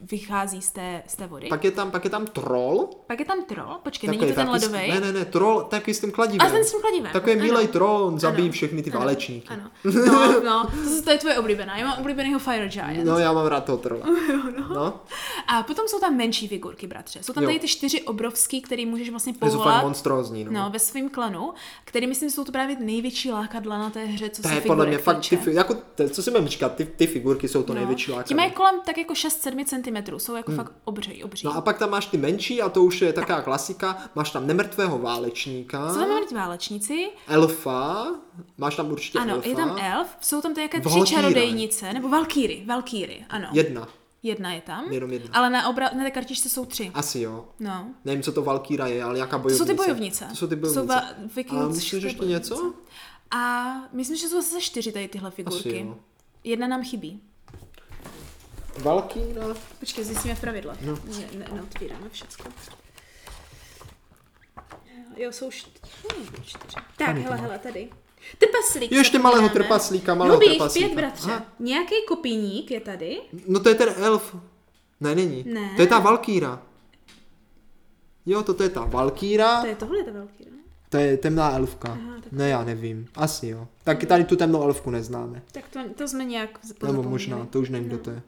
vychází z té, z té vody. Pak, je tam, pak je tam troll. Pak je tam troll, počkej, Takový není to ten ledový? Ne, ne, ne, troll taky s tím kladivem. A ten s tím kladivem. Takový ano. milý troll, on zabíjí Ano. všechny ty Ano. válečníky. Ano, <laughs> no, no, to, to je tvoje oblíbená. Já mám oblíbenýho Fire Giant. No, já mám rád toho trolla. <laughs> No, A potom jsou tam menší figurky, bratře. Jsou tam Jo. tady ty čtyři obrovský, který můžeš vlastně povolat. monstrózní. No. No, ve svém klanu, který myslím, jsou to právě největší lákadla na té hře, co To se je podle mě fakt, ty, jako, to, co si budeme říkat, ty, ty figurky jsou to No. největší Ti lákadlo. mají kolem tak jako 6-7 cm, jsou jako fakt obří, obří. No a pak tam máš ty menší a to už je taková klasika. Máš tam nemrtvého válečníka, Jsou tam mít válečníci, elfa, máš tam určitě ano, elfa. je tam elf, jsou tam nějaké tři čarodejnice, nebo valkýry, valkýry, ano. Jedna, Jedna je tam, Jenom jedna. ale na, obra- na té kartičce jsou tři. asi jo. No. Nevím, co to Valkýra je, ale jaká To bojovnice. jsou ty bojovnice. To jsou ty bojovnice. Jsou va- a vikingské myslíš ještě něco? A myslím, že jsou zase čtyři tady tyhle Asi figurky. jo. Jedna nám chybí. Valkýra. Počkej, zjistíme pravidla. No. Ne, ne, neotvíráme všecko. Jo, jsou čtyři. čtyři. Tak, hele, hele, tady. Trpaslík. Ještě malého trpaslíka, malého Hubých, trpaslíka. pět, bratře. Aha. Nějaký kopíník je tady. No to je ten elf. Ne, není. Ne. To je ta Valkýra. Jo, toto je ta Valkýra. To je tohle, ta velký, ne? To je temná elfka. Aha, tak- ne, já nevím. Asi jo. Taky tady tu temnou elfku neznáme. Tak to, to jsme nějak Nebo možná, to už nevím, kdo to je.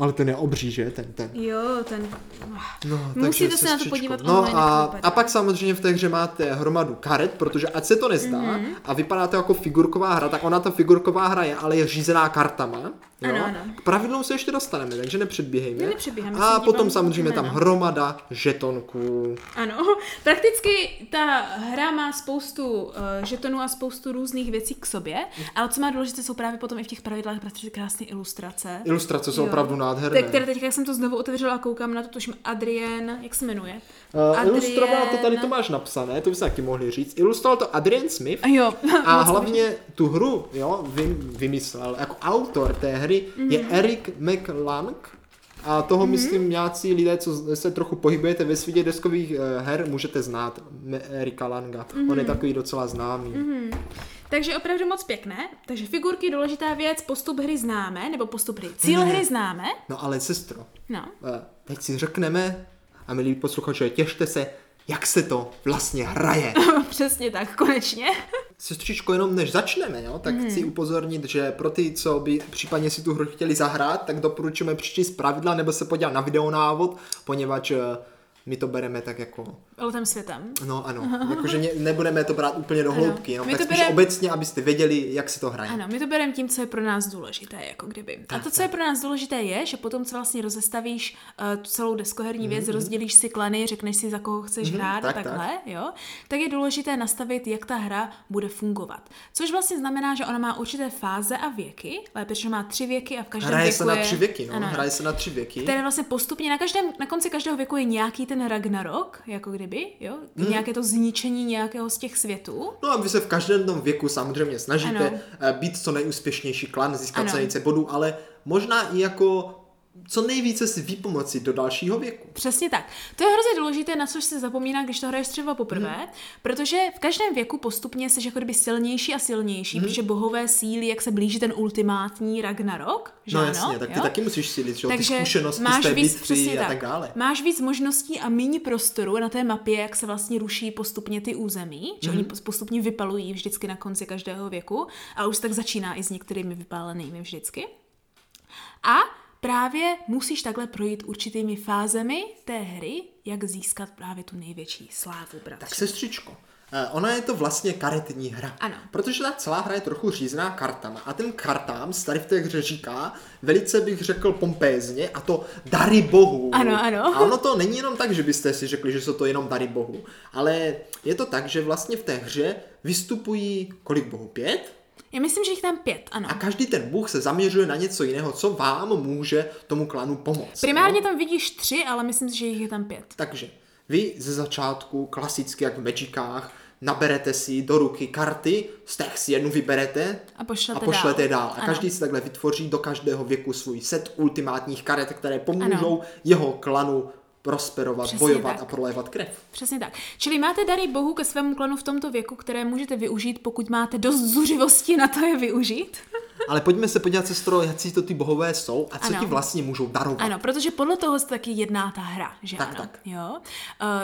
Ale ten je obří, že? Ten, ten. Jo, ten... No, Musíte se na to podívat No online, a, a pak samozřejmě v té hře máte hromadu karet, protože ať se to nezdá Mhm. a vypadá to jako figurková hra, tak ona ta figurková hra je, ale je řízená kartama. Jo? Ano, ano. K pravidlům se ještě dostaneme, takže nepředběhejme. Ne, nepředběháme, A potom samozřejmě tam hromada žetonků. Ano, <laughs> prakticky ta hra má spoustu uh, žetonů a spoustu různých věcí k sobě, ale co má důležité, jsou právě potom i v těch pravidlách protože krásné ilustrace. Ilustrace jsou Jo. opravdu nádherné. Tak, které teď, jak jsem to znovu otevřela a koukám na to, tuším Adrien, jak se jmenuje? Uh, ilustroval to tady Adrien- to máš napsané, to byste taky mohli říct. Ilustroval to Adrian Smith A jo. a <laughs> hlavně tu hru jo, vy, vymyslel. Jako autor té hry Mhm. je Eric McLang a toho myslím nějací lidé, co se trochu pohybujete ve světě deskových eh, her, můžete znát Erika Langa. On Mhm. je takový docela známý. Takže opravdu moc pěkné. Takže figurky, důležitá věc, postup hry známe, nebo postup hry. Cíl hry známe. No ale sestro, No. eh, teď si řekneme, a milí posluchači, těšte se, jak se to vlastně hraje. <laughs> Přesně tak, konečně. Sestřičko, jenom než začneme, jo, tak chci upozornit, že pro ty, co by případně si tu hru chtěli zahrát, tak doporučujeme přečíst pravidla nebo se podívat na videonávod, poněvadž eh, my to bereme tak jako, Letem světem. no ano, <laughs> jakože ne, nebudeme to brát úplně do hloubky, jenom My tak to spíš berem- obecně, abyste věděli, jak se to hraje. Ano, my to bereme tím, co je pro nás důležité, jako kdyby. A to, co je pro nás důležité, je, že potom, co vlastně rozestavíš uh, tu celou deskoherní věc, mm-hmm. rozdělíš si klany, řekneš si, za koho chceš Mhm, hrát tak, a takhle, jo, tak je důležité nastavit, jak ta hra bude fungovat. Což vlastně znamená, že ona má určité fáze a věky, lépe, že má tři věky a v každém Hraje věku se na tři věky, no, ano, hraje se na tři věky. které vlastně postupně na každém, na konci každého věku je nějaký ten Ragnarok, jako kdyby, jo, Mhm. nějaké to zničení nějakého z těch světů. No a vy se v každém tom věku samozřejmě snažíte Ano. ano. být co nejúspěšnější klan, získat Ano. co nejvíce bodů, ale možná i jako co nejvíce si vypomoci do dalšího věku. Přesně tak. To je hrozně důležité, na což se zapomíná, když to hraješ třeba poprvé, Mhm. protože v každém věku postupně jsi jako kdyby silnější a silnější, Mhm. protože bohové síly, jak se blíží ten ultimátní Ragnarok, že No ano, jasně, tak ty jo? taky musíš sílit, že jo, ty Takže zkušenosti máš z té víc, přesně a tak dále. Máš víc možností a méně prostoru na té mapě, jak se vlastně ruší postupně ty území, že Mhm. oni pos- postupně vypalují vždycky na konci každého věku a už tak začíná i s některými vypálenými vždycky. A právě musíš takhle projít určitými fázemi té hry, jak získat právě tu největší slávu, bratře. Tak sestřičko, eh, ona je to vlastně karetní hra. Ano. Protože ta celá hra je trochu řízená kartama. A ten kartám se tady v té hře říká, velice bych řekl pompézně, a to dary bohů. Ano, ano. A ono to není jenom tak, že byste si řekli, že jsou to jenom dary bohů. Ale je to tak, že vlastně v té hře vystupují kolik bohů? Pět? Já myslím, že jich tam pět, ano. A každý ten bůh se zaměřuje na něco jiného, co vám může tomu klanu pomoct. Primárně no? tam vidíš tři, ale myslím si, že jich je tam pět. Takže Vy ze začátku, klasicky jak v Magicách, naberete si do ruky karty, z těch si jednu vyberete A pošlete a pošlete dál. dál. A Ano. každý si takhle vytvoří do každého věku svůj set ultimátních karet, které pomůžou jeho klanu prosperovat, Přesně bojovat tak. a prolévat krev. Přesně tak. Čili máte dary bohu ke svému klanu v tomto věku, které můžete využít, pokud máte dost zuřivosti na to je využít. Ale pojďme se podívat, sestro, jaký to ty bohové jsou a co Ano. ti vlastně můžou darovat. Ano, protože podle toho se taky jedná ta hra, že Tak, ano? tak. Jo?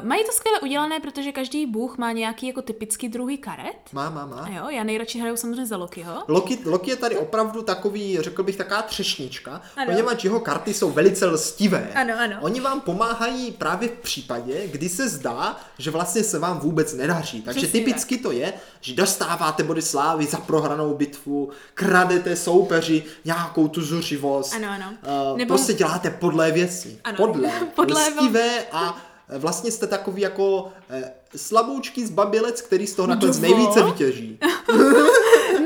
Uh, mají to skvěle udělané, protože každý bůh má nějaký jako typický druhy karet. Má, má, má. A jo, já nejradši hraju samozřejmě za Lokiho. Loki, Loki je tady opravdu takový, řekl bych, taková třešnička, Ano. poněvadž jeho karty jsou velice lstivé. Ano, ano. Oni vám pomáhají právě v případě, kdy se zdá, že vlastně se vám vůbec nedaří. Takže Přesně typicky to je, že dostáváte body slávy za prohranou bitvu, kradete soupeři nějakou tu zuřivost, Ano, ano. Uh, Nebo- prostě děláte podlé věci. Ano. Podlé, <laughs> Podlé a vlastně jste takový jako eh, slaboučký zbabělec, který z toho nakonec nejvíce vytěží. <laughs>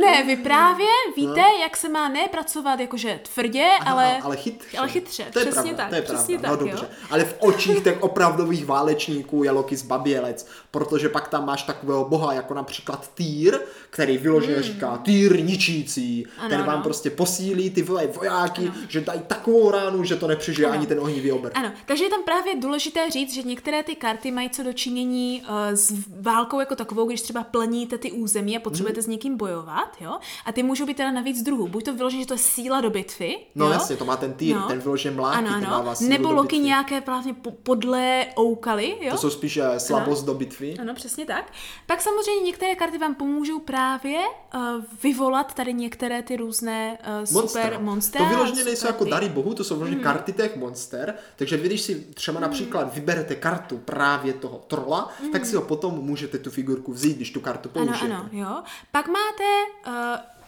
Ne, vy právě víte, jak se má ne pracovat jakože tvrdě, ale, ale chytře. ale chytře. To je přesně pravda, tak, to je přesně pravda. tak, no dobře. jo. Ale v očích těch opravdových válečníků je Loki zbabělec, protože pak tam máš takového boha, jako například Týr, který vyloženě říká Týr ničící. Hmm. Ano, ten vám ano. prostě posílí ty vojáky, že dají takovou ránu, že to nepřežije Ano. ani ten ohnivý obr. Ano, takže je tam právě důležité říct, že některé ty karty mají co dočinění uh, s válkou jako takovou, když třeba plníte ty území a potřebujete Mhm. s někým bojovat, jo? A ty můžou být teda navíc druhů. Buď to vyloženě, že to je síla do bitvy, No jo? jasně, to má ten Týr, No. ten vyloženě mlátí, ano, ten ano. dává sílu Nebo bitvy. nějaké právě po- podlé oukaly, jo? To jsou spíš eh, slabost do bitvy. Ano, přesně tak. Pak samozřejmě některé karty vám pomůžou právě uh, vyvolat tady některé ty různé uh, super monstra. To vyloženě nejsou jako dary bohu, to jsou vyloženě Mhm. karty těch monster. Takže vy, když si třeba například vyberete kartu právě toho trola, tak si ho potom můžete tu figurku vzít, když tu kartu Mhm. Ano, použijete. ano, jo. Pak máte uh,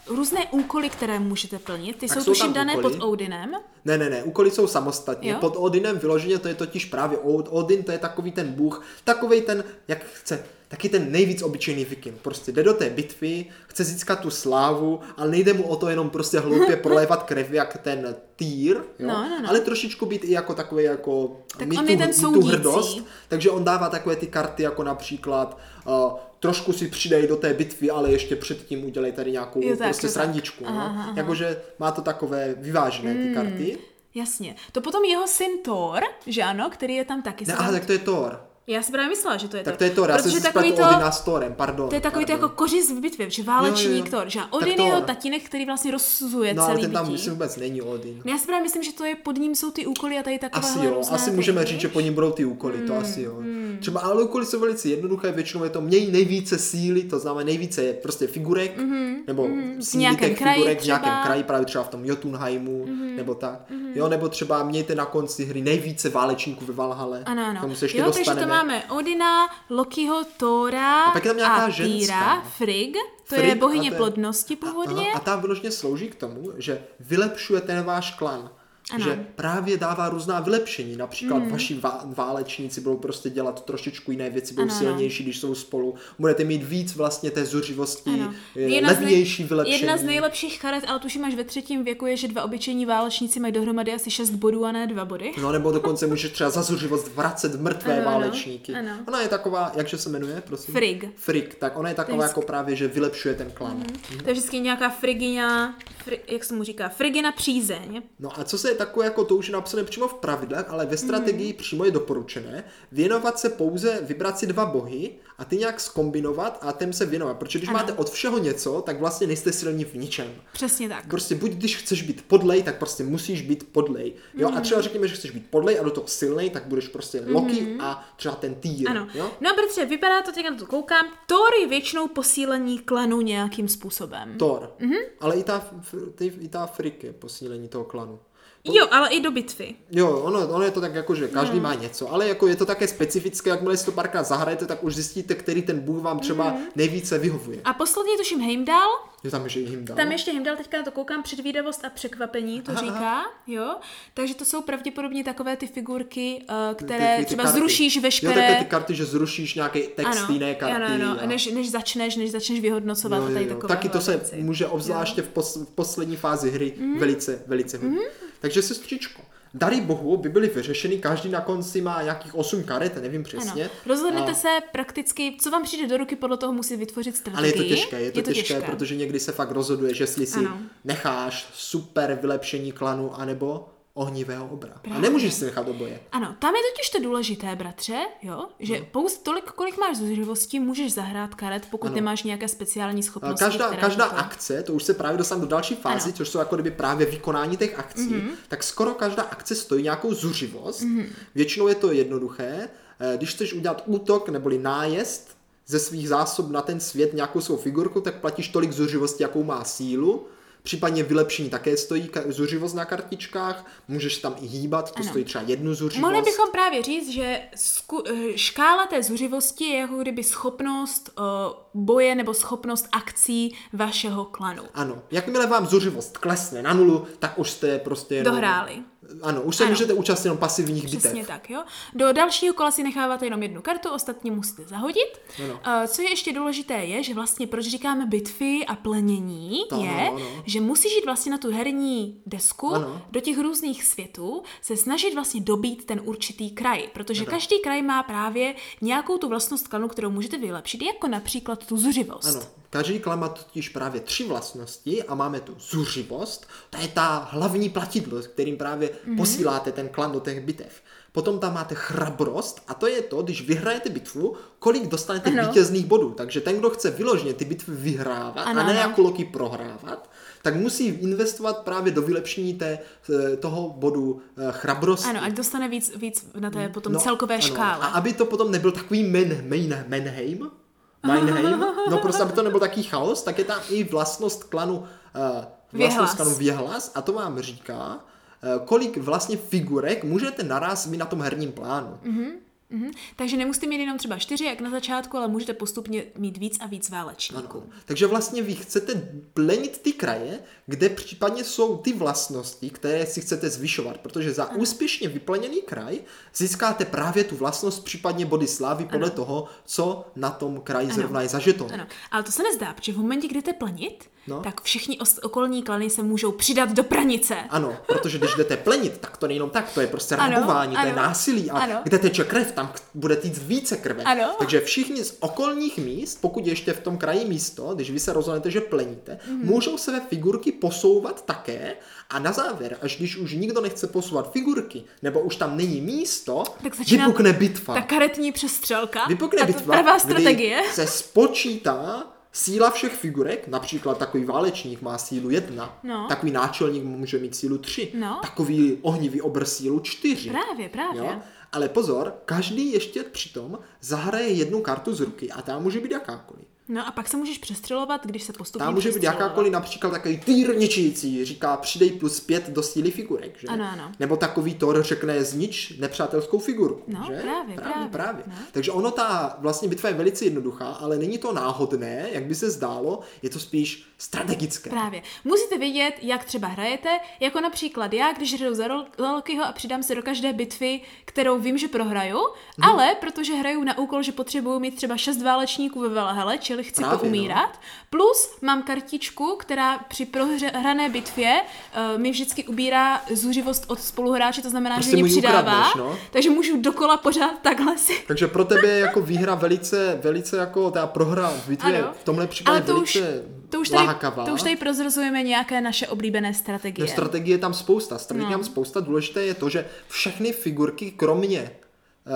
různé úkoly, které můžete plnit. Ty Tak jsou jsou tuším dané úkoly. pod Odinem. Ne, ne, ne, úkoly jsou samostatně. Jo? Pod Odinem vyloženě to je totiž právě Od- Odin, to je takový ten bůh, takový ten, jak chce, taky ten nejvíc obyčejný viking. Prostě jde do té bitvy, chce získat tu slávu, ale nejde mu o to jenom prostě hloupě <laughs> prolévat krev jak ten týr, jo? No, no, no. ale trošičku být i jako takový jako Tak mít on tu, je ten mít tu hrdost, takže on dává takové ty karty jako například uh, trošku si přidej do té bitvy, ale ještě předtím udělej tady nějakou Jo, tak, prostě jo, tak. srandičku. No? aha, aha. Jakože má to takové vyvážené ty karty. Jasně. To potom jeho syn Thor, že ano, který je tam taky. Ne, aha, tak to je Thor. Já si právě myslela, že to je Tak to. to je Thor, já jsem Protože si takový to, Odina s Thorem, pardon. to je takový to pardon. jako kořist v bitvě, že válečník. Thor, že Tak Odin je jeho tatínek, který vlastně rozsuzuje No ale celý ten tam bytí. myslím vůbec není Odin. No, já si právě myslím, že to je pod ním jsou ty úkoly a tady takové Asi jo, asi ty, můžeme říct, že po ní budou ty úkoly, to asi jo. Hmm. Třeba ale úkoly jsou velice jednoduché, většinou je to měj nejvíce síly, to znamená nejvíce je prostě figurek, nebo síly nějakém těch kraji figurek v nějakém. Mhm. kraji, právě třeba v tom Jotunheimu, nebo tak. Jo, nebo třeba mějte na konci hry nejvíce válečníků ve Valhale. Ano, K ano. tomu se ještě dostaneme. Máme Odina, Lokiho, Thora A pak je tam nějaká a ženská. Týra, Frigg, to Frigg je a bohyně to je- plodnosti původně. Aha, a ta vyloženě slouží k tomu, že vylepšuje ten váš klan. Ano. Že právě dává různá vylepšení. Například mm. vaši vá- válečníci budou prostě dělat trošičku jiné věci, budou Ano, ano. silnější, když jsou spolu. Budete mít víc vlastně té zuřivosti, Ano. eh, Jedna z nej- levnější vylepšení. Jedna z nejlepších karet, ale tuším až ve třetím věku je, že dva obyčejní válečníci mají dohromady asi 6 bodů a ne dva body. No nebo dokonce můžeš třeba za zuřivost vracet mrtvé Ano, ano, válečníky. ano. Ona je taková, jakže se jmenuje, prosím? Frigg. Frigg, tak ona je taková je jako právě, že vylepšuje ten klan. To je vždycky nějaká frigina, fri, jak se mu říká, frigina přízeň. No a co se je takové, jako to už je napsané přímo v pravidlech, ale ve strategii Mhm. přímo je doporučené věnovat se pouze, vybrat si dva bohy a ty nějak skombinovat a těm se věnovat. Protože když Ano. máte od všeho něco, tak vlastně nejste silní v ničem. Přesně tak. Prostě buď když chceš být podlej, tak prostě musíš být podlej. Jo, Mhm. a třeba řekněme, že chceš být podlej a do toho silnej, tak budeš prostě Loki a třeba ten týr. Ano. Jo? No a protože vypadá to, teď na to koukám, Thor je většinou posílení klanu nějakým způsobem. Thor. Mhm. Ale i ta, ty, i ta Frik je posílení toho klanu. Jo, ale i do bitvy. Jo, ono, ono je to tak jako, že každý Hmm. má něco, ale jako je to také specifické, jakmile si to párkrát zahrajete, tak už zjistíte, který ten bůh vám třeba Hmm. nejvíce vyhovuje. A poslední tuším Heimdall, Jo, tam je, že jim dal. Tam ještě Heimdall, teďka na to koukám, předvídavost a překvapení, to Aha, říká, jo. Takže to jsou pravděpodobně takové ty figurky, uh, Ty- které ty- ty třeba karty. zrušíš Jo, veškeré... také ty karty, že zrušíš nějaký text ano, jiné karty. ano, ano, a... než, než začneš, než začneš vyhodnocovat Jo, a jo, tady jo. takové Taky to se věci. může obzvláště v, pos, v poslední fázi hry Mhm. velice, velice hodit. Takže sestřičko, dary bohu by byly vyřešeny, každý na konci má nějakých 8 karet, nevím přesně. Ano. Rozhodnete A- se prakticky, co vám přijde do ruky, podle toho musí vytvořit Ale je strategii. to těžké, je to, těžké, protože někdy se fakt rozhoduje, že jestli si Ano. necháš super vylepšení klanu, anebo ohnivého obra. A Právě. nemůžeš si nechat oboje. Ano, tam je totiž to důležité, bratře, jo, že No. pouze tolik, kolik máš zuřivosti, můžeš zahrát karet, pokud Ano. nemáš nějaké speciální schopnosti. Každá, každá to- akce, to už se právě dostanu do další fázi, Ano. Což jsou jako kdyby právě vykonání těch akcí, mm-hmm. tak skoro každá akce stojí nějakou zuřivost. Mm-hmm. Většinou je to jednoduché. Eh, Když chceš udělat útok neboli nájezd ze svých zásob na ten svět nějakou svou figurku, tak platíš tolik zuřivosti, jakou má sílu. Případně vylepšení také stojí ka- zuřivost na kartičkách, můžeš tam i hýbat, to Ano. stojí třeba jednu zuřivost. Mohli bychom právě říct, že sku, eh, škála té zuřivosti je jako kdyby schopnost uh, boje nebo schopnost akcí vašeho klanu. Ano, jakmile vám zuřivost klesne na nulu, tak už jste prostě jenom... Ano, už se Ano. můžete účastnit jenom pasivních Přesně bitev. tak, jo. Do dalšího kola si necháváte jenom jednu kartu, ostatní musíte zahodit. Ano. Uh, co je ještě důležité je, že vlastně proč říkáme bitvy a plenění, To ano, je, ano. že musíš jít vlastně na tu herní desku, Ano. do těch různých světů, se snažit vlastně dobít ten určitý kraj, protože každý kraj má právě nějakou tu vlastnost klanu, kterou můžete vylepšit, jako například tu zuřivost. Ano, každý klan má totiž právě tři vlastnosti a máme tu zuřivost, to je ta hlavní platidlo, kterým právě Mhm. mm-hmm. posíláte ten klan do těch bitev. Potom tam máte chrabrost a to je to, když vyhrajete bitvu, kolik dostanete Ano. vítězných bodů. Takže ten, kdo chce vyloženě ty bitvy vyhrávat Ano, a ne ano. jako loky prohrávat, tak musí investovat právě do vylepšení té, eh, toho bodu eh, chrabrosti. Ano, ať dostane víc, víc na té potom celkové škále. No, A aby to potom nebyl takový men, main, Menheim, Meinheim, no prostě aby to nebyl taký chaos, tak je tam i vlastnost klanu, uh, vlastnost Věhlas. klanu Věhlas a to vám říká, uh, kolik vlastně figurek můžete naraz mít na tom herním plánu. Mm-hmm. Mhm. Takže nemusíte mít jenom třeba čtyři, jak na začátku, ale můžete postupně mít víc a víc válečníků. Ano. Takže vlastně vy chcete plenit ty kraje, kde případně jsou ty vlastnosti, které si chcete zvyšovat, protože za úspěšně vyplněný kraj získáte právě tu vlastnost, případně body slávy podle toho, co na tom kraji zrovna je zažeto. Ano, ale to se nezdá, protože v momentě, kdy jdete plnit, No. tak všichni okolní klany se můžou přidat do pranice. Ano, protože když jdete plenit, tak to nejenom tak, to je prostě Ano, rabování, to je násilí a Ano. kde teče krev, tam bude týct více krve. Ano. Takže všichni z okolních míst, pokud je ještě v tom kraji místo, když vy se rozhodnete, že pleníte, Mhm. můžou své figurky posouvat také a na závěr, až když už nikdo nechce posouvat figurky, nebo už tam není místo, Tak začíná vypukne bitva. Ta karetní přestřelka. Vypukne a to bitva, pravá kdy strategie. se spočítá síla všech figurek, například takový válečník má sílu jedna, No. takový náčelník může mít sílu tři, No. takový ohnivý obr sílu čtyři. Právě, právě. Jo? Ale pozor, každý ještě přitom zahraje jednu kartu z ruky a ta může být jakákoliv. No a pak se můžeš přestřelovat, když se postupně Tam může být jakákoliv například takový týr ničící, říká přidej plus pět do síly figurek, že? Ano, ano. Nebo takový Thor řekne znič nepřátelskou figurku, No, že? právě, právě, právě. no. Takže ono ta vlastně bitva je velice jednoduchá, ale není to náhodné, jak by se zdálo, je to spíš strategické. Právě. Musíte vědět, jak třeba hrajete, jako například já, když hraju za Lokiho a přidám se do každé bitvy, kterou vím, že prohraju, Mhm. ale protože hraju na úkol, že potřebuju mít třeba šest válečníků ve Valhale, čili chci Právě, no. poumírat, plus mám kartičku, která při prohrané bitvě uh, mi vždycky ubírá zuřivost od spoluhráče, to znamená, Prostě že ji přidává, ukradneš, no. takže můžu dokola pořád takhle si Takže pro tebe je jako výhra velice, velice jako ta prohra v bitvě Ano. v tomhle případě Ale to už, velice to, už tady, lákavá. to už tady prozrazujeme nějaké naše oblíbené strategie. No, strategie je tam spousta. Strategie No. tam spousta. Důležité je to, že všechny figurky, kromě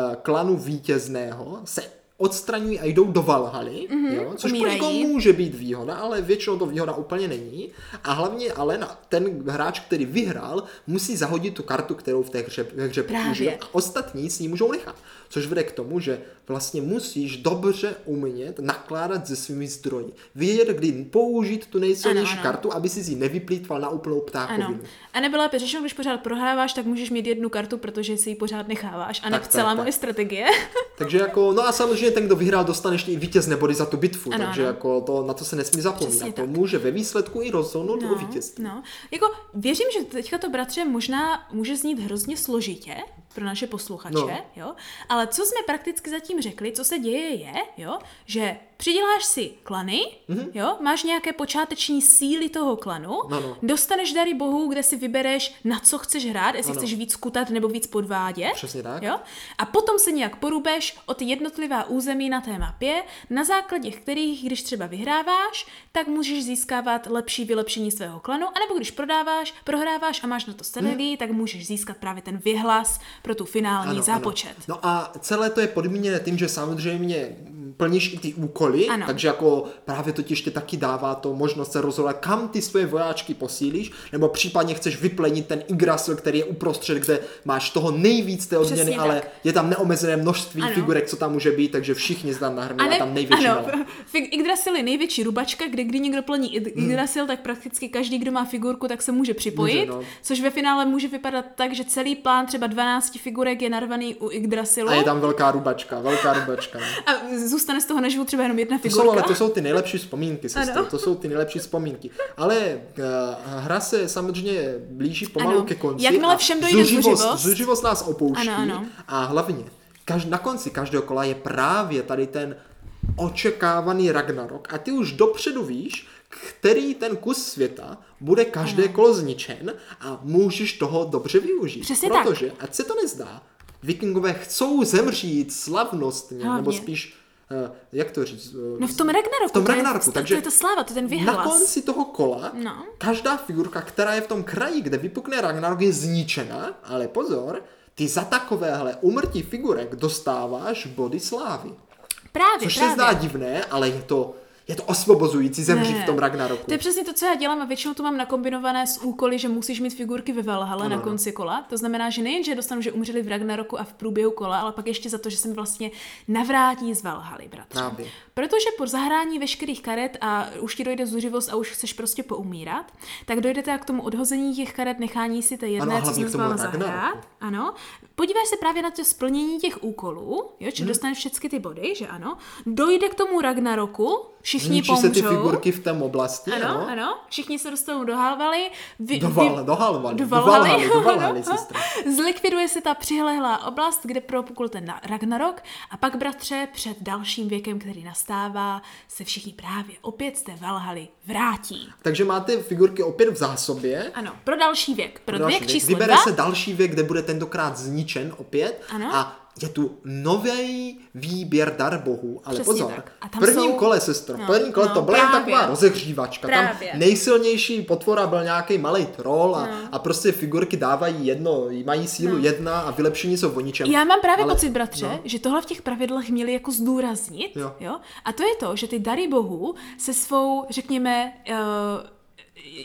uh, klanu vítězného, se odstraňují a jdou do Valhaly, mm-hmm, jo? což pro umírají. někoho může být výhoda, ale většinou to výhoda úplně není. A hlavně ale na, ten hráč, který vyhrál, musí zahodit tu kartu, kterou v té hře, hře použil a ostatní si ji můžou nechat. Což vede k tomu, že vlastně musíš dobře umět nakládat se svými zdroji. Vědět, kdy použít tu nejsilnější Ano, ano. kartu, aby si ji nevyplýtval na úplnou ptákovinu. Ano. A nebyla lépe řešeno, když pořád prohráváš, tak můžeš mít jednu kartu, protože si ji pořád necháváš. A ne celá tak, moje tak. strategie. <laughs> Takže jako, no a samozřejmě ten, kdo vyhrál, dostane ještě i vítězné body za tu bitvu, Ano, takže ano. jako to, na to se nesmí zapomínat. To může ve výsledku i rozhodnout o vítězství. no. Jako, věřím, že teďka to, bratře, možná může znít hrozně složitě pro naše posluchače, No. jo? Ale co jsme prakticky zatím řekli, co se děje je, jo, že přiděláš si klany, mm-hmm. jo, máš nějaké počáteční síly toho klanu, Ano. dostaneš dary bohů, kde si vybereš, na co chceš hrát, jestli Ano. chceš víc kutat nebo víc podvádět. Přesně tak. Jo? A potom se nějak porubeš o ty jednotlivá území na té mapě, na základě kterých, když třeba vyhráváš, tak můžeš získávat lepší vylepšení svého klanu, anebo když prodáváš, prohráváš a máš na to strategii, hmm. tak můžeš získat právě ten vyhlas pro tu finální zápočet. No a celé to je podmíněné tím, že samozřejmě plníš i ty úkoly, Ano. takže jako právě to ti ještě taky dává to možnost se rozhodovat, kam ty svoje vojáčky posílíš, nebo případně chceš vyplenit ten Yggdrasil, který je uprostřed, kde máš toho nejvíc té odměny, Přesně ale tak. je tam neomezené množství Ano. figurek, co tam může být, takže všichni tam nahrnou a, ne- tam největší ano. <laughs> Fig- Yggdrasil je největší rubačka, kde kdy někdo plní Yd- Yggdrasil, tak prakticky každý, kdo má figurku, tak se může připojit, Může, no. což ve finále může vypadat tak, že celý plán třeba 12 figurek je narvaný u Yggdrasilu A je tam velká rubačka, velká rubačka. No. a zůstane z toho naživu třeba jenom jedna To figurka. jsou, ale to jsou ty nejlepší vzpomínky, sestro. To jsou ty nejlepší vzpomínky. Ale uh, hra se samozřejmě blíží pomalu Ano. ke konci. Jakmile všem dojde zuřivost- zuřivost nás opouští. Ano, ano. A hlavně, kaž, na konci každého kola je právě tady ten očekávaný Ragnarok. A ty už dopředu víš, který ten kus světa bude každé Ano. kolo zničen a můžeš toho dobře využít. Přesně tak. protože, ať se to nezdá, vikingové chcou zemřít slavnostně, Hlavně. nebo spíš, jak to říct? eh, No v tom Ragnaroku. v tom to je- Ragnaroku, to, takže to je ta sláva, to je ten na vyhlas. konci toho kola No. každá figurka, která je v tom kraji, kde vypukne Ragnarok, je zničena, ale pozor, ty za takovéhle umrtí figurek dostáváš body slávy. Právě, Což právě. se zdá divné, ale je to, je to osvobozující zemřít Ne. v tom Ragnaroku. To je přesně to, co já dělám a většinou to mám nakombinované s úkoly, že musíš mít figurky ve Valhalle na ano. konci kola. To znamená, že nejen, že dostanu, že umřeli v Ragnaroku a v průběhu kola, ale pak ještě za to, že se mi vlastně navrátí z Valhaly, bratře. Právě. Protože po zahrání veškerých karet a už ti dojde zuřivost a už chceš prostě poumírat, tak dojde teda k tomu odhození těch karet, nechání si té jedné, Ano, co jsme zahrát. Ano. Podíváš se právě na to splnění těch úkolů, jo, či dostaneš všechny ty body, že ano. Dojde k tomu Ragnaroku, všichni Zničí pomřou. se ty figurky v té oblasti, Ano, ano? ano, všichni se dostanou do Halvaly. Vy, Do Val- do Halvaly, do Valhaly, do Valhaly. <laughs> Zlikviduje se ta přilehlá oblast, kde propukl ten na- Ragnarok a pak, bratře, před dalším věkem, který nastává, se všichni právě opět z té Valhaly vrátí. Takže máte figurky opět v zásobě. Ano, pro další věk, pro Další věk věk. číslo Vybere dva. se další věk, kde bude tentokrát zničen opět. Ano. A je tu nový výběr dar bohů, ale Přesně pozor, tak. A v tam prvním jsou- kole, sestro, v No, prvním kole no, to byla jen taková rozehřívačka. Právě. Tam nejsilnější potvora byl nějaký malý troll a, No. a prostě figurky dávají jedno, mají sílu jedna a vylepšení jsou o ničem. Já mám právě Ale- pocit, bratře, no. že tohle v těch pravidlech měli jako zdůraznit. Jo. Jo? A to je to, že ty dary bohů se svou, řekněme, uh,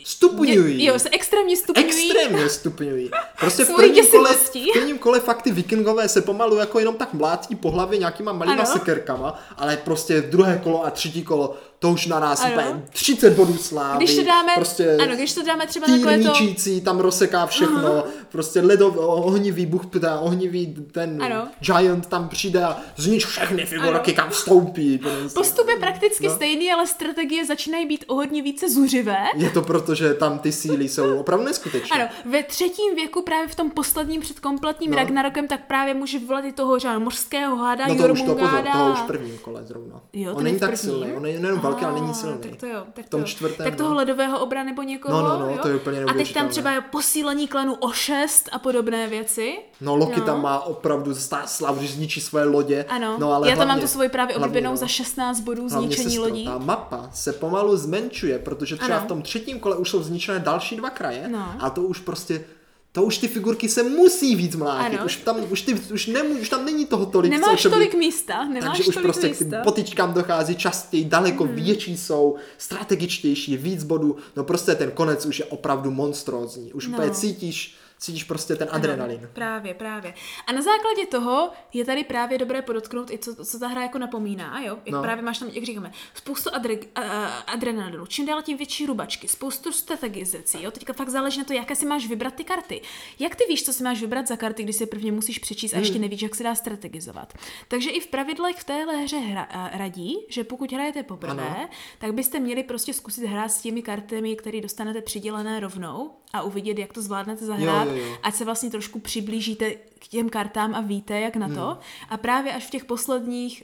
Stupňují. jo, se extrémně stupňují. Extrémně stupňují. Prostě v prvním, kole, v prvním kole fakt ty vikingové se pomalu jako jenom tak mlátí po hlavě nějakýma malýma Ano. sekerkama, ale prostě druhé kolo a třetí kolo, to už na nás Ano. úplně 30 bodů slávy. Když to dáme, prostě ano, když to dáme třeba takové to, ničící, tam rozseká všechno, prostě ledov, ohnivý buch, teda ohnivý ten Ano. giant tam přijde a znič všechny figurky, kam vstoupí. prostě. postup je prakticky No. stejný, ale strategie začínají být o hodně více zuřivé. Je to proto, že tam ty síly jsou opravdu neskutečné. Ano, ve třetím věku, právě v tom posledním před kompletním No. Ragnarokem, tak právě může vyvolat i toho žádného mořského háda, No to už to pozor, toho už v prvním kole zrovna. Jo, on není tak silný, on je nejenom velký, ale není silný. Tak to jo, tak v tom to čtvrtém, Tak toho no. ledového obra nebo někoho, No, no, no, jo? to je úplně A teď tam třeba je posílení klanu o 6 a podobné věci. No Loki No. tam má opravdu slavu, že zničí svoje lodě. Ano, no, ale já tam mám hlavně- tu svoji právě oblíbenou no. za 16 bodů zničení sestro, lodí. Ta mapa se pomalu zmenšuje, protože třeba Ano. v tom třetím kole už jsou zničené další dva kraje No. a to už prostě to už ty figurky se musí víc mlátit. Ano. Už tam, už, ty, už, nemů, už tam není toho tolik. Nemáš co by- tolik místa, nemáš Takže už tolik prostě místa. k potičkám dochází častěji, daleko hmm. větší jsou, strategičtější, víc bodů. No prostě ten konec už je opravdu monstrózní. Už No. úplně cítíš, cítíš prostě ten adrenalin. Ano, právě, právě. A na základě toho je tady právě dobré podotknout i co, co ta hra jako napomíná, jo? Jak No. právě máš tam, jak říkáme, spoustu adre, a, adrenalinu, čím dál tím větší rubačky, spoustu strategizací, jo? Teďka fakt záleží na to, jaké si máš vybrat ty karty. Jak ty víš, co si máš vybrat za karty, když si prvně musíš přečíst a ještě Hmm. nevíš, jak se dá strategizovat. Takže i v pravidlech v téhle hře hra, a, radí, že pokud hrajete poprvé, Ano. tak byste měli prostě zkusit hrát s těmi kartami, které dostanete přidělené rovnou a uvidět, jak to zvládnete zahrát, jo, jo. Ať se vlastně trošku přiblížíte k těm kartám a víte, jak na to. Hmm. A právě až v těch posledních,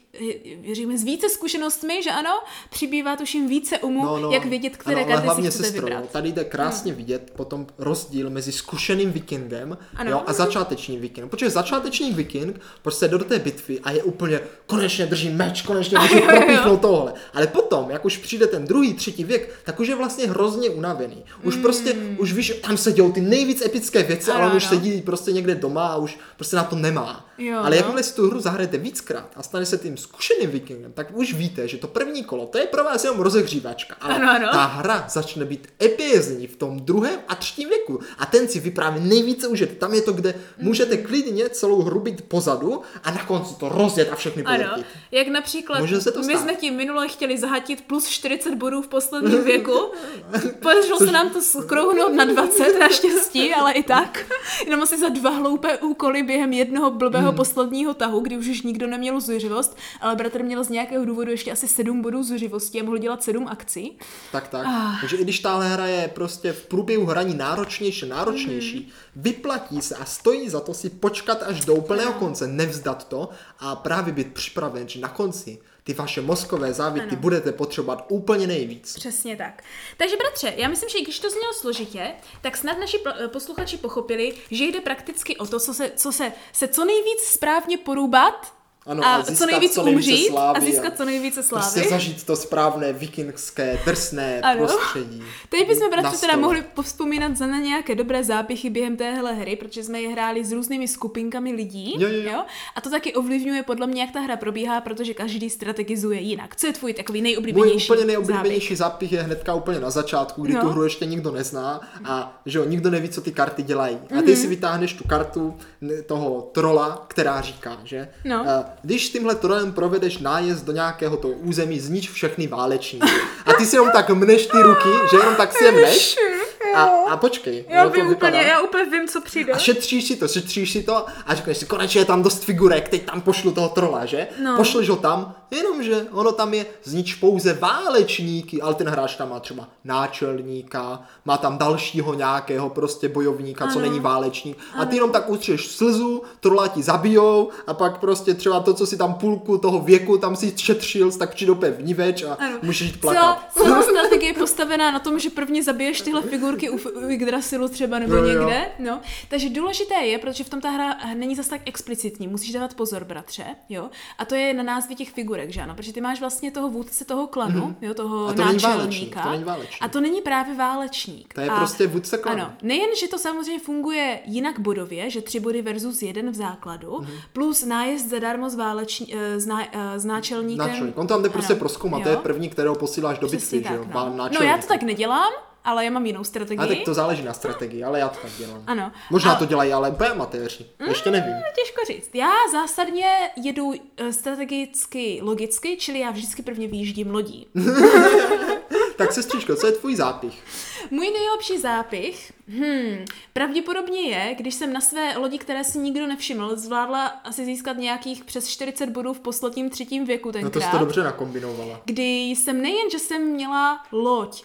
věříme, s více zkušenostmi, že ano, přibývá tuším více umu, no, no, jak vidět, které ano, karty si chcete sestro, vybrat. Tady jde krásně hmm. vidět potom rozdíl mezi zkušeným vikingem jo, a začátečním vikingem. Protože začáteční viking prostě do té bitvy a je úplně, konečně drží meč, konečně můžu propíchnout tohle. Ale potom, jak už přijde ten druhý, třetí věk, tak už je vlastně hrozně unavený. Už hmm. prostě, už víš, tam se dějou ty nejvíc epické věci, ano, ale on už sedí prostě někde doma a už prostě na to nemá. Jo, Ale jakmile si tu hru zahrajete víckrát a stane se tím zkušeným vikingem, tak už víte, že to první kolo, to je pro vás jenom rozehřívačka. Ale ano, ano. ta hra začne být epiezní v tom druhém a třetím věku. A ten si vypráví nejvíce užit. Tam je to, kde můžete mm. klidně celou hru být pozadu a na konci to rozjet a všechny Ano, jak například Může se to my jsme tím minule chtěli zahatit plus 40 bodů v posledním <laughs> věku. Podařilo se nám to skrouhnout na 20 naštěstí, ale i tak. <laughs> Jenom asi za dva hloupé úkoly během jednoho blbého hmm. posledního tahu, kdy už už nikdo neměl zuřivost, ale bratr měl z nějakého důvodu ještě asi sedm bodů zuřivosti a mohl dělat sedm akcí. Tak, tak. Ah. Takže i když tahle hra je prostě v průběhu hraní náročnější, náročnější, hmm. vyplatí se a stojí za to si počkat až do úplného konce, nevzdat to a právě být připraven, že na konci ty vaše mozkové závity ano. budete potřebovat úplně nejvíc. Přesně tak. Takže bratře, já myslím, že když to znělo složitě, tak snad naši posluchači pochopili, že jde prakticky o to, co se, co se, se co nejvíc správně porůbat ano, a, a co nejvíc co umřít a získat co nejvíce slávy. Prostě zažít to správné vikingské, drsné ano. prostředí. Teď bychom, bratři, teda mohli povzpomínat za na nějaké dobré zápichy během téhle hry, protože jsme je hráli s různými skupinkami lidí. Jo, jo, jo. Jo? A to taky ovlivňuje podle mě, jak ta hra probíhá, protože každý strategizuje jinak. Co je tvůj takový nejoblíbenější Můj úplně nejoblíbenější zápich? zápich je hnedka úplně na začátku, kdy no. tu hru ještě nikdo nezná a že jo, nikdo neví, co ty karty dělají. Mm-hmm. A ty mhm. si vytáhneš tu kartu toho trola, která říká, že no. Uh, když tímhle trolem provedeš nájezd do nějakého toho území, znič všechny válečníky. A ty si jenom tak mneš ty ruky, že jenom tak si je mneš a, a počkej. Já vím úplně, já úplně vím, co přijde. A šetříš si to, šetříš si to a řekneš si, konečně je tam dost figurek, teď tam pošlu toho trola, že? No. Pošleš ho tam, jenomže ono tam je znič pouze válečníky, ale ten hráč tam má třeba náčelníka, má tam dalšího nějakého prostě bojovníka, ano. co není válečník. Ano. A ty jenom tak utřeš slzu, trola ti zabijou a pak prostě třeba to, co si tam půlku toho věku tam si šetřil, tak přijde opět vniveč a ano. můžeš jít plakat. Celá, celá strategie je postavená na tom, že prvně zabiješ tyhle figurky u, u Yggdrasilu třeba nebo jo, někde. Jo. No. Takže důležité je, protože v tom ta hra není zas tak explicitní, musíš dávat pozor, bratře, jo. A to je na názvě těch figurek, že ano, protože ty máš vlastně toho vůdce toho klanu, mm-hmm. jo, toho a to náčelníka. to není válečník. A to není právě válečník. To je a, prostě vůdce klanu. Ano, nejen, že to samozřejmě funguje jinak bodově, že tři body versus jeden v základu, mm-hmm. plus nájezd zadarmo s, váleční, eh, s, ná, eh, s náčelníkem. Náčelník. On tam jde prostě proskoumat, to je první, kterého posíláš do bitvy, že jo? No. no já to tak nedělám, ale já mám jinou strategii. A tak to záleží na strategii, ale já to tak dělám. Ano. Možná a... to dělají ale úplně amatéři, mm, ještě nevím. Těžko říct. Já zásadně jedu eh, strategicky logicky, čili já vždycky prvně vyjíždím lodí. <laughs> tak sestřičko, co je tvůj zápich? Můj nejlepší zápich, hmm, pravděpodobně je, když jsem na své lodi, které si nikdo nevšiml, zvládla asi získat nějakých přes 40 bodů v posledním třetím věku tenkrát. No to jsi to dobře nakombinovala. Kdy jsem nejen, že jsem měla loď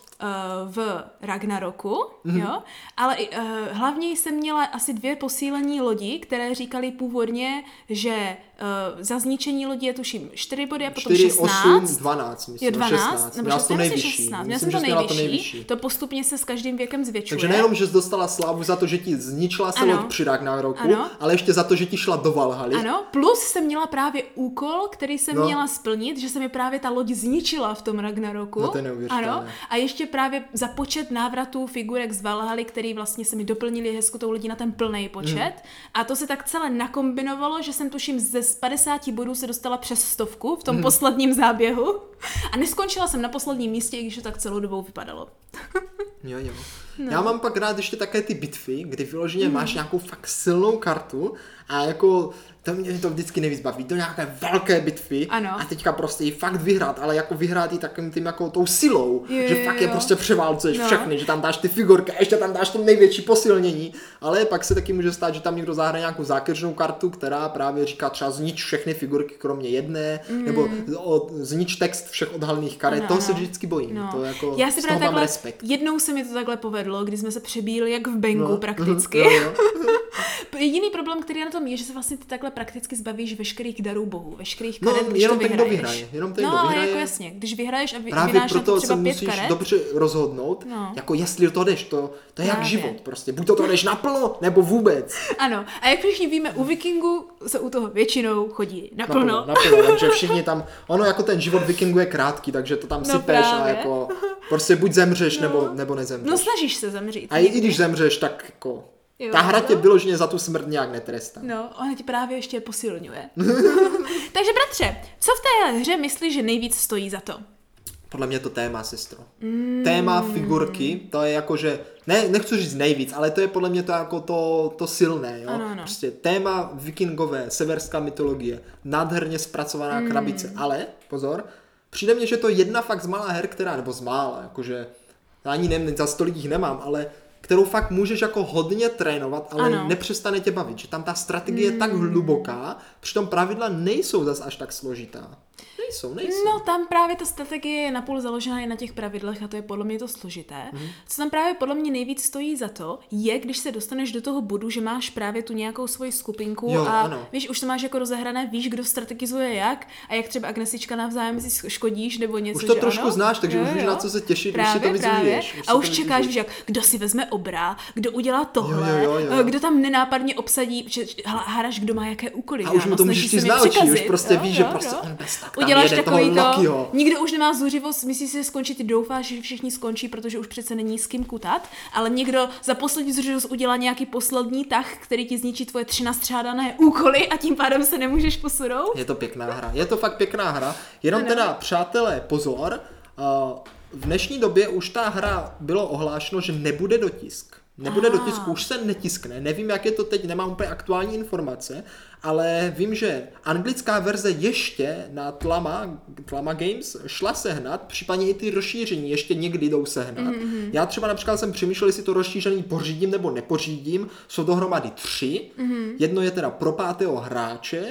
v Ragnaroku, mm-hmm. jo, ale uh, hlavně jsem měla asi dvě posílení lodi, které říkali původně, že Uh, za zničení lodi je tuším 4 body a potom 4, 16. 8, 12, myslím. Je 12, 16. nebo to nejvyšší. 16. Myslím, jsem to nejvyšší. to nejvyšší. To postupně se s každým věkem zvětšuje. Takže nejenom, že jsi dostala slávu za to, že ti zničila se loď při Ragnaroku, ano. ale ještě za to, že ti šla do Valhaly. Ano, plus jsem měla právě úkol, který jsem no. měla splnit, že se mi právě ta loď zničila v tom Ragnaroku. No to je Ano. A ještě právě za počet návratů figurek z Valhaly, který vlastně se mi doplnili hezku tou lodí na ten plný počet. Hmm. A to se tak celé nakombinovalo, že jsem tuším ze 50 bodů se dostala přes stovku v tom hmm. posledním záběhu. A neskončila jsem na posledním místě, i když to tak celou dobou vypadalo. <laughs> jo, jo. No. Já mám pak rád ještě také ty bitvy, kdy vyloženě mm. máš nějakou fakt silnou kartu a jako to mě to vždycky nejvíc baví, do nějaké velké bitvy ano. a teďka prostě ji fakt vyhrát, ale jako vyhrát ji takovým tím jako tou silou, jo, že fakt jo. je prostě převálcuješ no. všechny, že tam dáš ty figurky a ještě tam dáš to největší posilnění, ale pak se taky může stát, že tam někdo zahraje nějakou zákeřnou kartu, která právě říká třeba znič všechny figurky kromě jedné, mm. nebo o, znič text všech odhalených karet, no, toho no. se vždycky bojím, no. to jako Já si toho takhle, respekt. Jednou se mi to takhle povedlo, kdy jsme se přebíli jak v Bengu no. prakticky. no, no. <laughs> Jediný problém, který je na tom je, že se vlastně ty takhle prakticky zbavíš veškerých darů bohů, veškerých No, karet, když jenom to ten, kdo vyhraješ. vyhraje, jenom ten, no, kdo ale vyhraje. jako jasně, když vyhraješ a vy, Právě to proto se pět musíš karet, dobře rozhodnout, No. jako jestli toho jdeš, to, to je jak Právě. život prostě. Buď to, to jdeš naplno, nebo vůbec. Ano, a jak všichni víme, u vikingů se u toho většinou chodí naplno. Naplno, naplno, takže všichni tam, ono jako ten život vikingu je krátký, takže to tam No sypeš a jako prostě buď zemřeš, No. nebo, nebo nezemřeš. No snažíš se zemřít. a i když zemřeš, tak jako, Jo, ta hra tě no. vyloženě za tu smrt nějak netrestá. No, ona ti právě ještě posilňuje. <laughs> Takže bratře, co v té hře myslíš, že nejvíc stojí za to? Podle mě to téma, sestro. Mm. Téma figurky, to je jako, že, ne, nechci říct nejvíc, ale to je podle mě to jako to, to silné, jo. Ano, ano. Prostě téma vikingové, severská mytologie, nádherně zpracovaná mm. krabice, ale, pozor, přijde mně, že to je jedna fakt z malá her, která, nebo z mála, jakože, já ani nevím, za stolik jich nemám, ale kterou fakt můžeš jako hodně trénovat, ale Ano. nepřestane tě bavit, že tam ta strategie je tak hluboká, přitom pravidla nejsou zas až tak složitá. Nejsou, nejsou. No, tam právě ta strategie je napůl založená i na těch pravidlech a to je podle mě to složité. Mhm. Co tam právě podle mě nejvíc stojí za to, je, když se dostaneš do toho bodu, že máš právě tu nějakou svoji skupinku Jo, a ano. víš, už to máš jako rozehrané, víš, kdo strategizuje jak a jak třeba Agnesička navzájem si škodíš nebo něco. Už to že trošku ano? znáš, takže už víš, na co se těšit, už si to si a už čekáš, víš, jak, kdo si vezme obra, kdo udělá tohle, Jo, jo, jo, jo. kdo tam nenápadně obsadí, že kdo má jaké úkoly. A už mu to můžeš už prostě Jo, víš, že jo, prostě jo. on bez tak Uděláš jede toho takový to, Lokiho. nikdo už nemá zuřivost, myslí si, že skončí, ty doufáš, že všichni skončí, protože už přece není s kým kutat, ale někdo za poslední zuřivost udělá nějaký poslední tah, který ti zničí tvoje tři nastřádané úkoly a tím pádem se nemůžeš posunout. Je to pěkná hra, je to fakt pěkná hra, jenom Ano. teda, přátelé, pozor, uh, v dnešní době už ta hra bylo ohlášeno, že nebude dotisk. Nebude Ah. dotisk, už se netiskne, nevím, jak je to teď, nemám úplně aktuální informace, ale vím, že anglická verze ještě na Tlama, Tlama Games šla sehnat, případně i ty rozšíření ještě někdy jdou sehnat. Mm-hmm. Já třeba například jsem přemýšlel, jestli to rozšíření pořídím nebo nepořídím, jsou dohromady tři, mm-hmm. jedno je teda pro pátého hráče,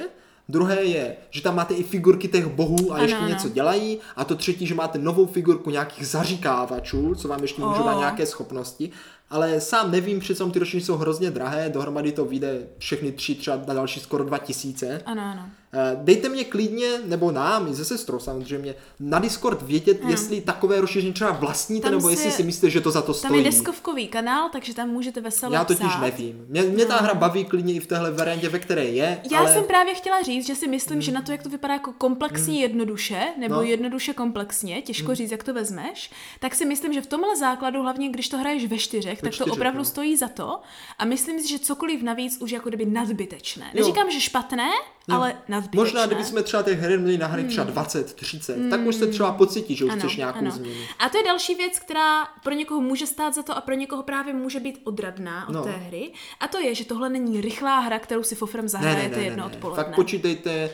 Druhé je, že tam máte i figurky těch bohů a Ano, ještě ano. něco dělají. A to třetí, že máte novou figurku nějakých zaříkávačů, co vám ještě můžou Oh. dát nějaké schopnosti. Ale sám nevím, přitom ty ročníky jsou hrozně drahé, dohromady to vyjde všechny tři třeba na další skoro 2000. Ano, ano. Eh, Dejte mě klidně, nebo nám, i se sestrou samozřejmě, na Discord vědět, jestli takové rozšíření třeba vlastníte, Tam nebo jestli si myslíte, že to za to Tam stojí. je deskovkový kanál, takže tam můžete veselé Já totiž psát. nevím. Mě, mě ta hra baví klidně i v téhle variantě, ve které je, Já ale... jsem právě chtěla říct, že si myslím, že na to, jak to vypadá jako komplexní jednoduše, nebo No. jednoduše komplexně, těžko říct, jak to vezmeš, tak si myslím, že v tomhle základu, hlavně když to hraješ ve čtyřech, tak to čtyřech, opravdu no. stojí za to. A myslím si, že cokoliv navíc už je jako kdyby nadbytečné. Jo. Neříkám, že špatné, ale nadbytečné. Možná, kdybychom třeba těch her měli nahrát třeba 20, 30, tak už se třeba pocítí, že už chceš nějakou změnu. A to je další věc, která pro někoho může stát za to a pro někoho právě může být odradná od No. té hry. A to je, že tohle není rychlá hra, kterou si fofrem Ne, ne, zahrajete ne, ne, jedno ne. odpoledne. Fakt počítejte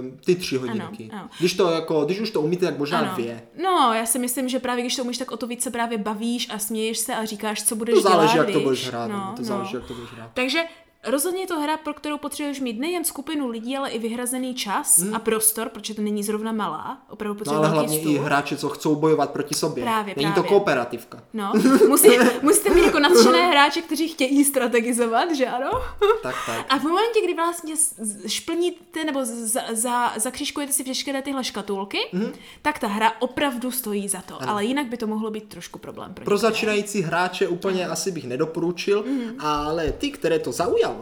um, ty tři hodinky. ano. Když to jako, když už to umíte, tak možná dvě. No, já si myslím, že právě když to umíš, tak o to víc se právě bavíš a směješ se a říkáš, co budeš To záleží, dělat, jak to budeš hrát. No, No, to no. záleží, jak to budeš hrát. Takže rozhodně je to hra, pro kterou potřebuješ mít nejen skupinu lidí, ale i vyhrazený čas a prostor, protože to není zrovna malá. Opravdu No potřebuješ ale hlavně stůl. i hráči, co chcou bojovat proti sobě. Právě, Není to právě. kooperativka. No, musí, <laughs> musíte mít jako nadšené hráče, kteří chtějí strategizovat, že ano? Tak, tak. A v momentě, kdy vlastně šplníte nebo za, za, zakřižkujete si všechny tyhle škatulky, mm-hmm. tak ta hra opravdu stojí za to. Ale jinak by to mohlo být trošku problém. Pro Pro začínající hráče úplně asi bych nedoporučil, Mhm. ale ty, které to zaujalo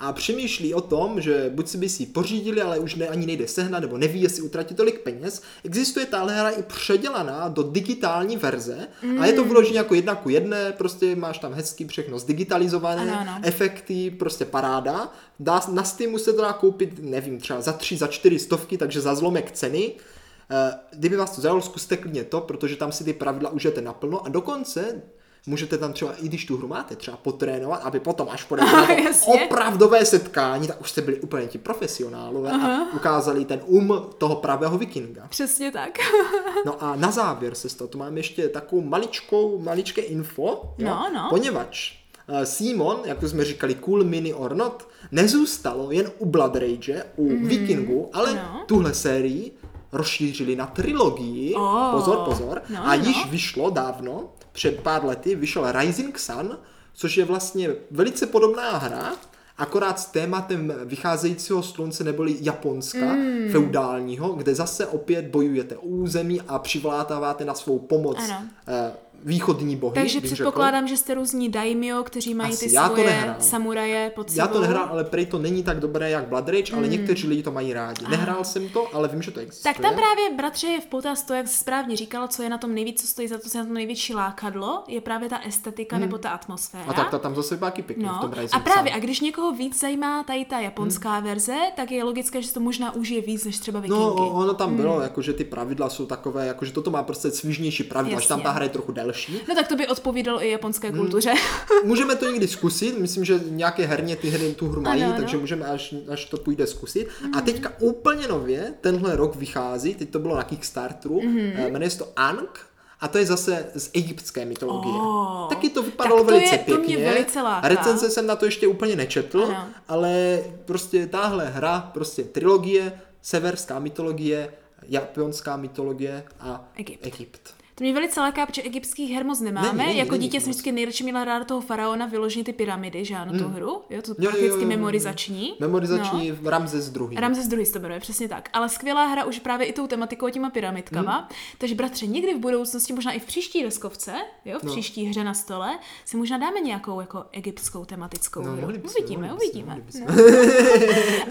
a přemýšlí o tom, že buď si by si ji pořídili, ale už ne, ani nejde sehnat, nebo neví, jestli utratí tolik peněz, existuje tahle hra i předělaná do digitální verze a je to vyloženě jako jedna ku jedné, prostě máš tam hezky všechno zdigitalizované, Ano, ano. efekty, prostě paráda. Dá, na Steamu se to dá koupit, nevím, třeba za tři, za čtyři stovky, takže za zlomek ceny. Eh, Kdyby vás to zaujalo, zkuste klidně to, protože tam si ty pravidla užijete naplno a dokonce můžete tam třeba, i když tu hru máte, třeba potrénovat, aby potom, až Jasně. opravdové setkání, tak už jste byli úplně ti profesionálové a ukázali ten um toho pravého vikinga. Přesně tak. <laughs> No a na závěr, sestro, tu mám ještě takovou maličkou, maličké info, jo? No, no. poněvadž eh, Simon, jak už jsme říkali, Cool Mini or Not, nezůstalo jen u Blood Rage, u mm-hmm. Vikingu, ale No. tuhle sérii rozšířili na trilogii, Oh. pozor, pozor, No, a no. již vyšlo dávno, před pár lety, vyšel Rising Sun, což je vlastně velice podobná hra, akorát s tématem vycházejícího slunce neboli Japonska mm. feudálního, kde zase opět bojujete o území a přivlátáváte na svou pomoc Ano. Východní bohy. Takže předpokládám, že jste různí daimyo, kteří mají Asi, ty já to svoje nehrál. samuraje pod sebou. Já to nehrál, ale prej to není tak dobré jak Blood Rage, Mm. ale někteří lidi to mají rádi. Nehrál jsem to, ale vím, že to existuje. Tak tam právě, bratře, je v potaz to, jak jsi správně říkala, co je na tom nejvíc, co stojí za to, co je na tom největší lákadlo, je právě ta estetika nebo ta atmosféra. A tak ta tam zase taky pěkně v tom No, a právě, Sun. a když někoho víc zajímá tady ta japonská Hmm. verze, tak je logické, že to možná užije víc než třeba vikingy. No, ono tam bylo, jako, že ty pravidla jsou takové, jako, že toto má prostě svižnější pravidla, že tam ta hra je trochu delší. No tak to by odpovídalo i japonské Hmm. kultuře. <laughs> Můžeme to někdy zkusit, myslím, že nějaké herně ty hry tu hru mají, Ano, ano. takže můžeme, až, až to půjde zkusit. A teďka úplně nově, tenhle rok vychází, teď to bylo na Kickstarteru, mm-hmm. jmenuje se to Ankh, a to je zase z egyptské mytologie. Oh, Taky to vypadalo tak to velice je- to mě pěkně. velice láká. Recenze jsem na to ještě úplně nečetl, Ano. ale prostě tahle hra, prostě trilogie, severská mytologie, japonská mytologie a Egypt. Egypt. To mě velice láká, protože egyptských her moc nemáme. Není, není, jako není dítě jsem moc. vždycky nejradši měla ráda toho faraona, vyloženě ty pyramidy, že ano, tu hru. Jo, to prakticky jo, jo, jo. memorizační. Memorizační No. Ramzes druhý. Ramzes druhý se to jmenuje, přesně tak. Ale skvělá hra už právě i tou tematikou těma pyramidkama. Hmm. Takže bratře, někdy v budoucnosti, možná i v příští deskovce, jo, v No. příští hře na stole, si možná dáme nějakou jako egyptskou tematickou No, hru. mohli bychom, uvidíme, mohli uvidíme. bychom. No.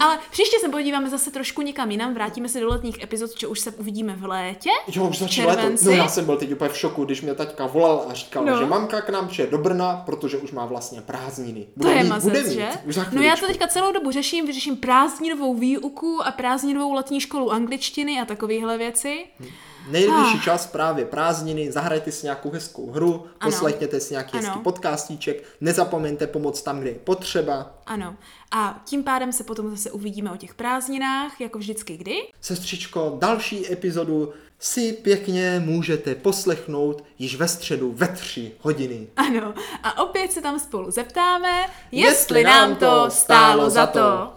<laughs> Ale příště se podíváme zase trošku někam jinam, vrátíme se do letních epizod, že už se uvidíme v létě. Jo, už v léto. červenci. No já jsem byl teď úplně v šoku, když mě taťka volala a říkala, No. že mamka k nám přijde do Brna, protože už má vlastně prázdniny. To je mít, mazec, bude mít, že? Už za No já to teďka celou dobu řeším, vyřeším prázdninovou výuku a prázdninovou letní školu angličtiny a takovéhle věci. Nejlepší Ah. čas právě prázdniny, zahrajte si nějakou hezkou hru, Ano. poslechněte si nějaký Ano. hezký podcastíček, nezapomeňte pomoct tam, kde je potřeba. Ano. A tím pádem se potom zase uvidíme o těch prázdninách, jako vždycky kdy. Sestřičko, další epizodu si pěkně můžete poslechnout již ve středu ve tři hodiny. Ano. A opět se tam spolu zeptáme, jestli nám to stálo za to.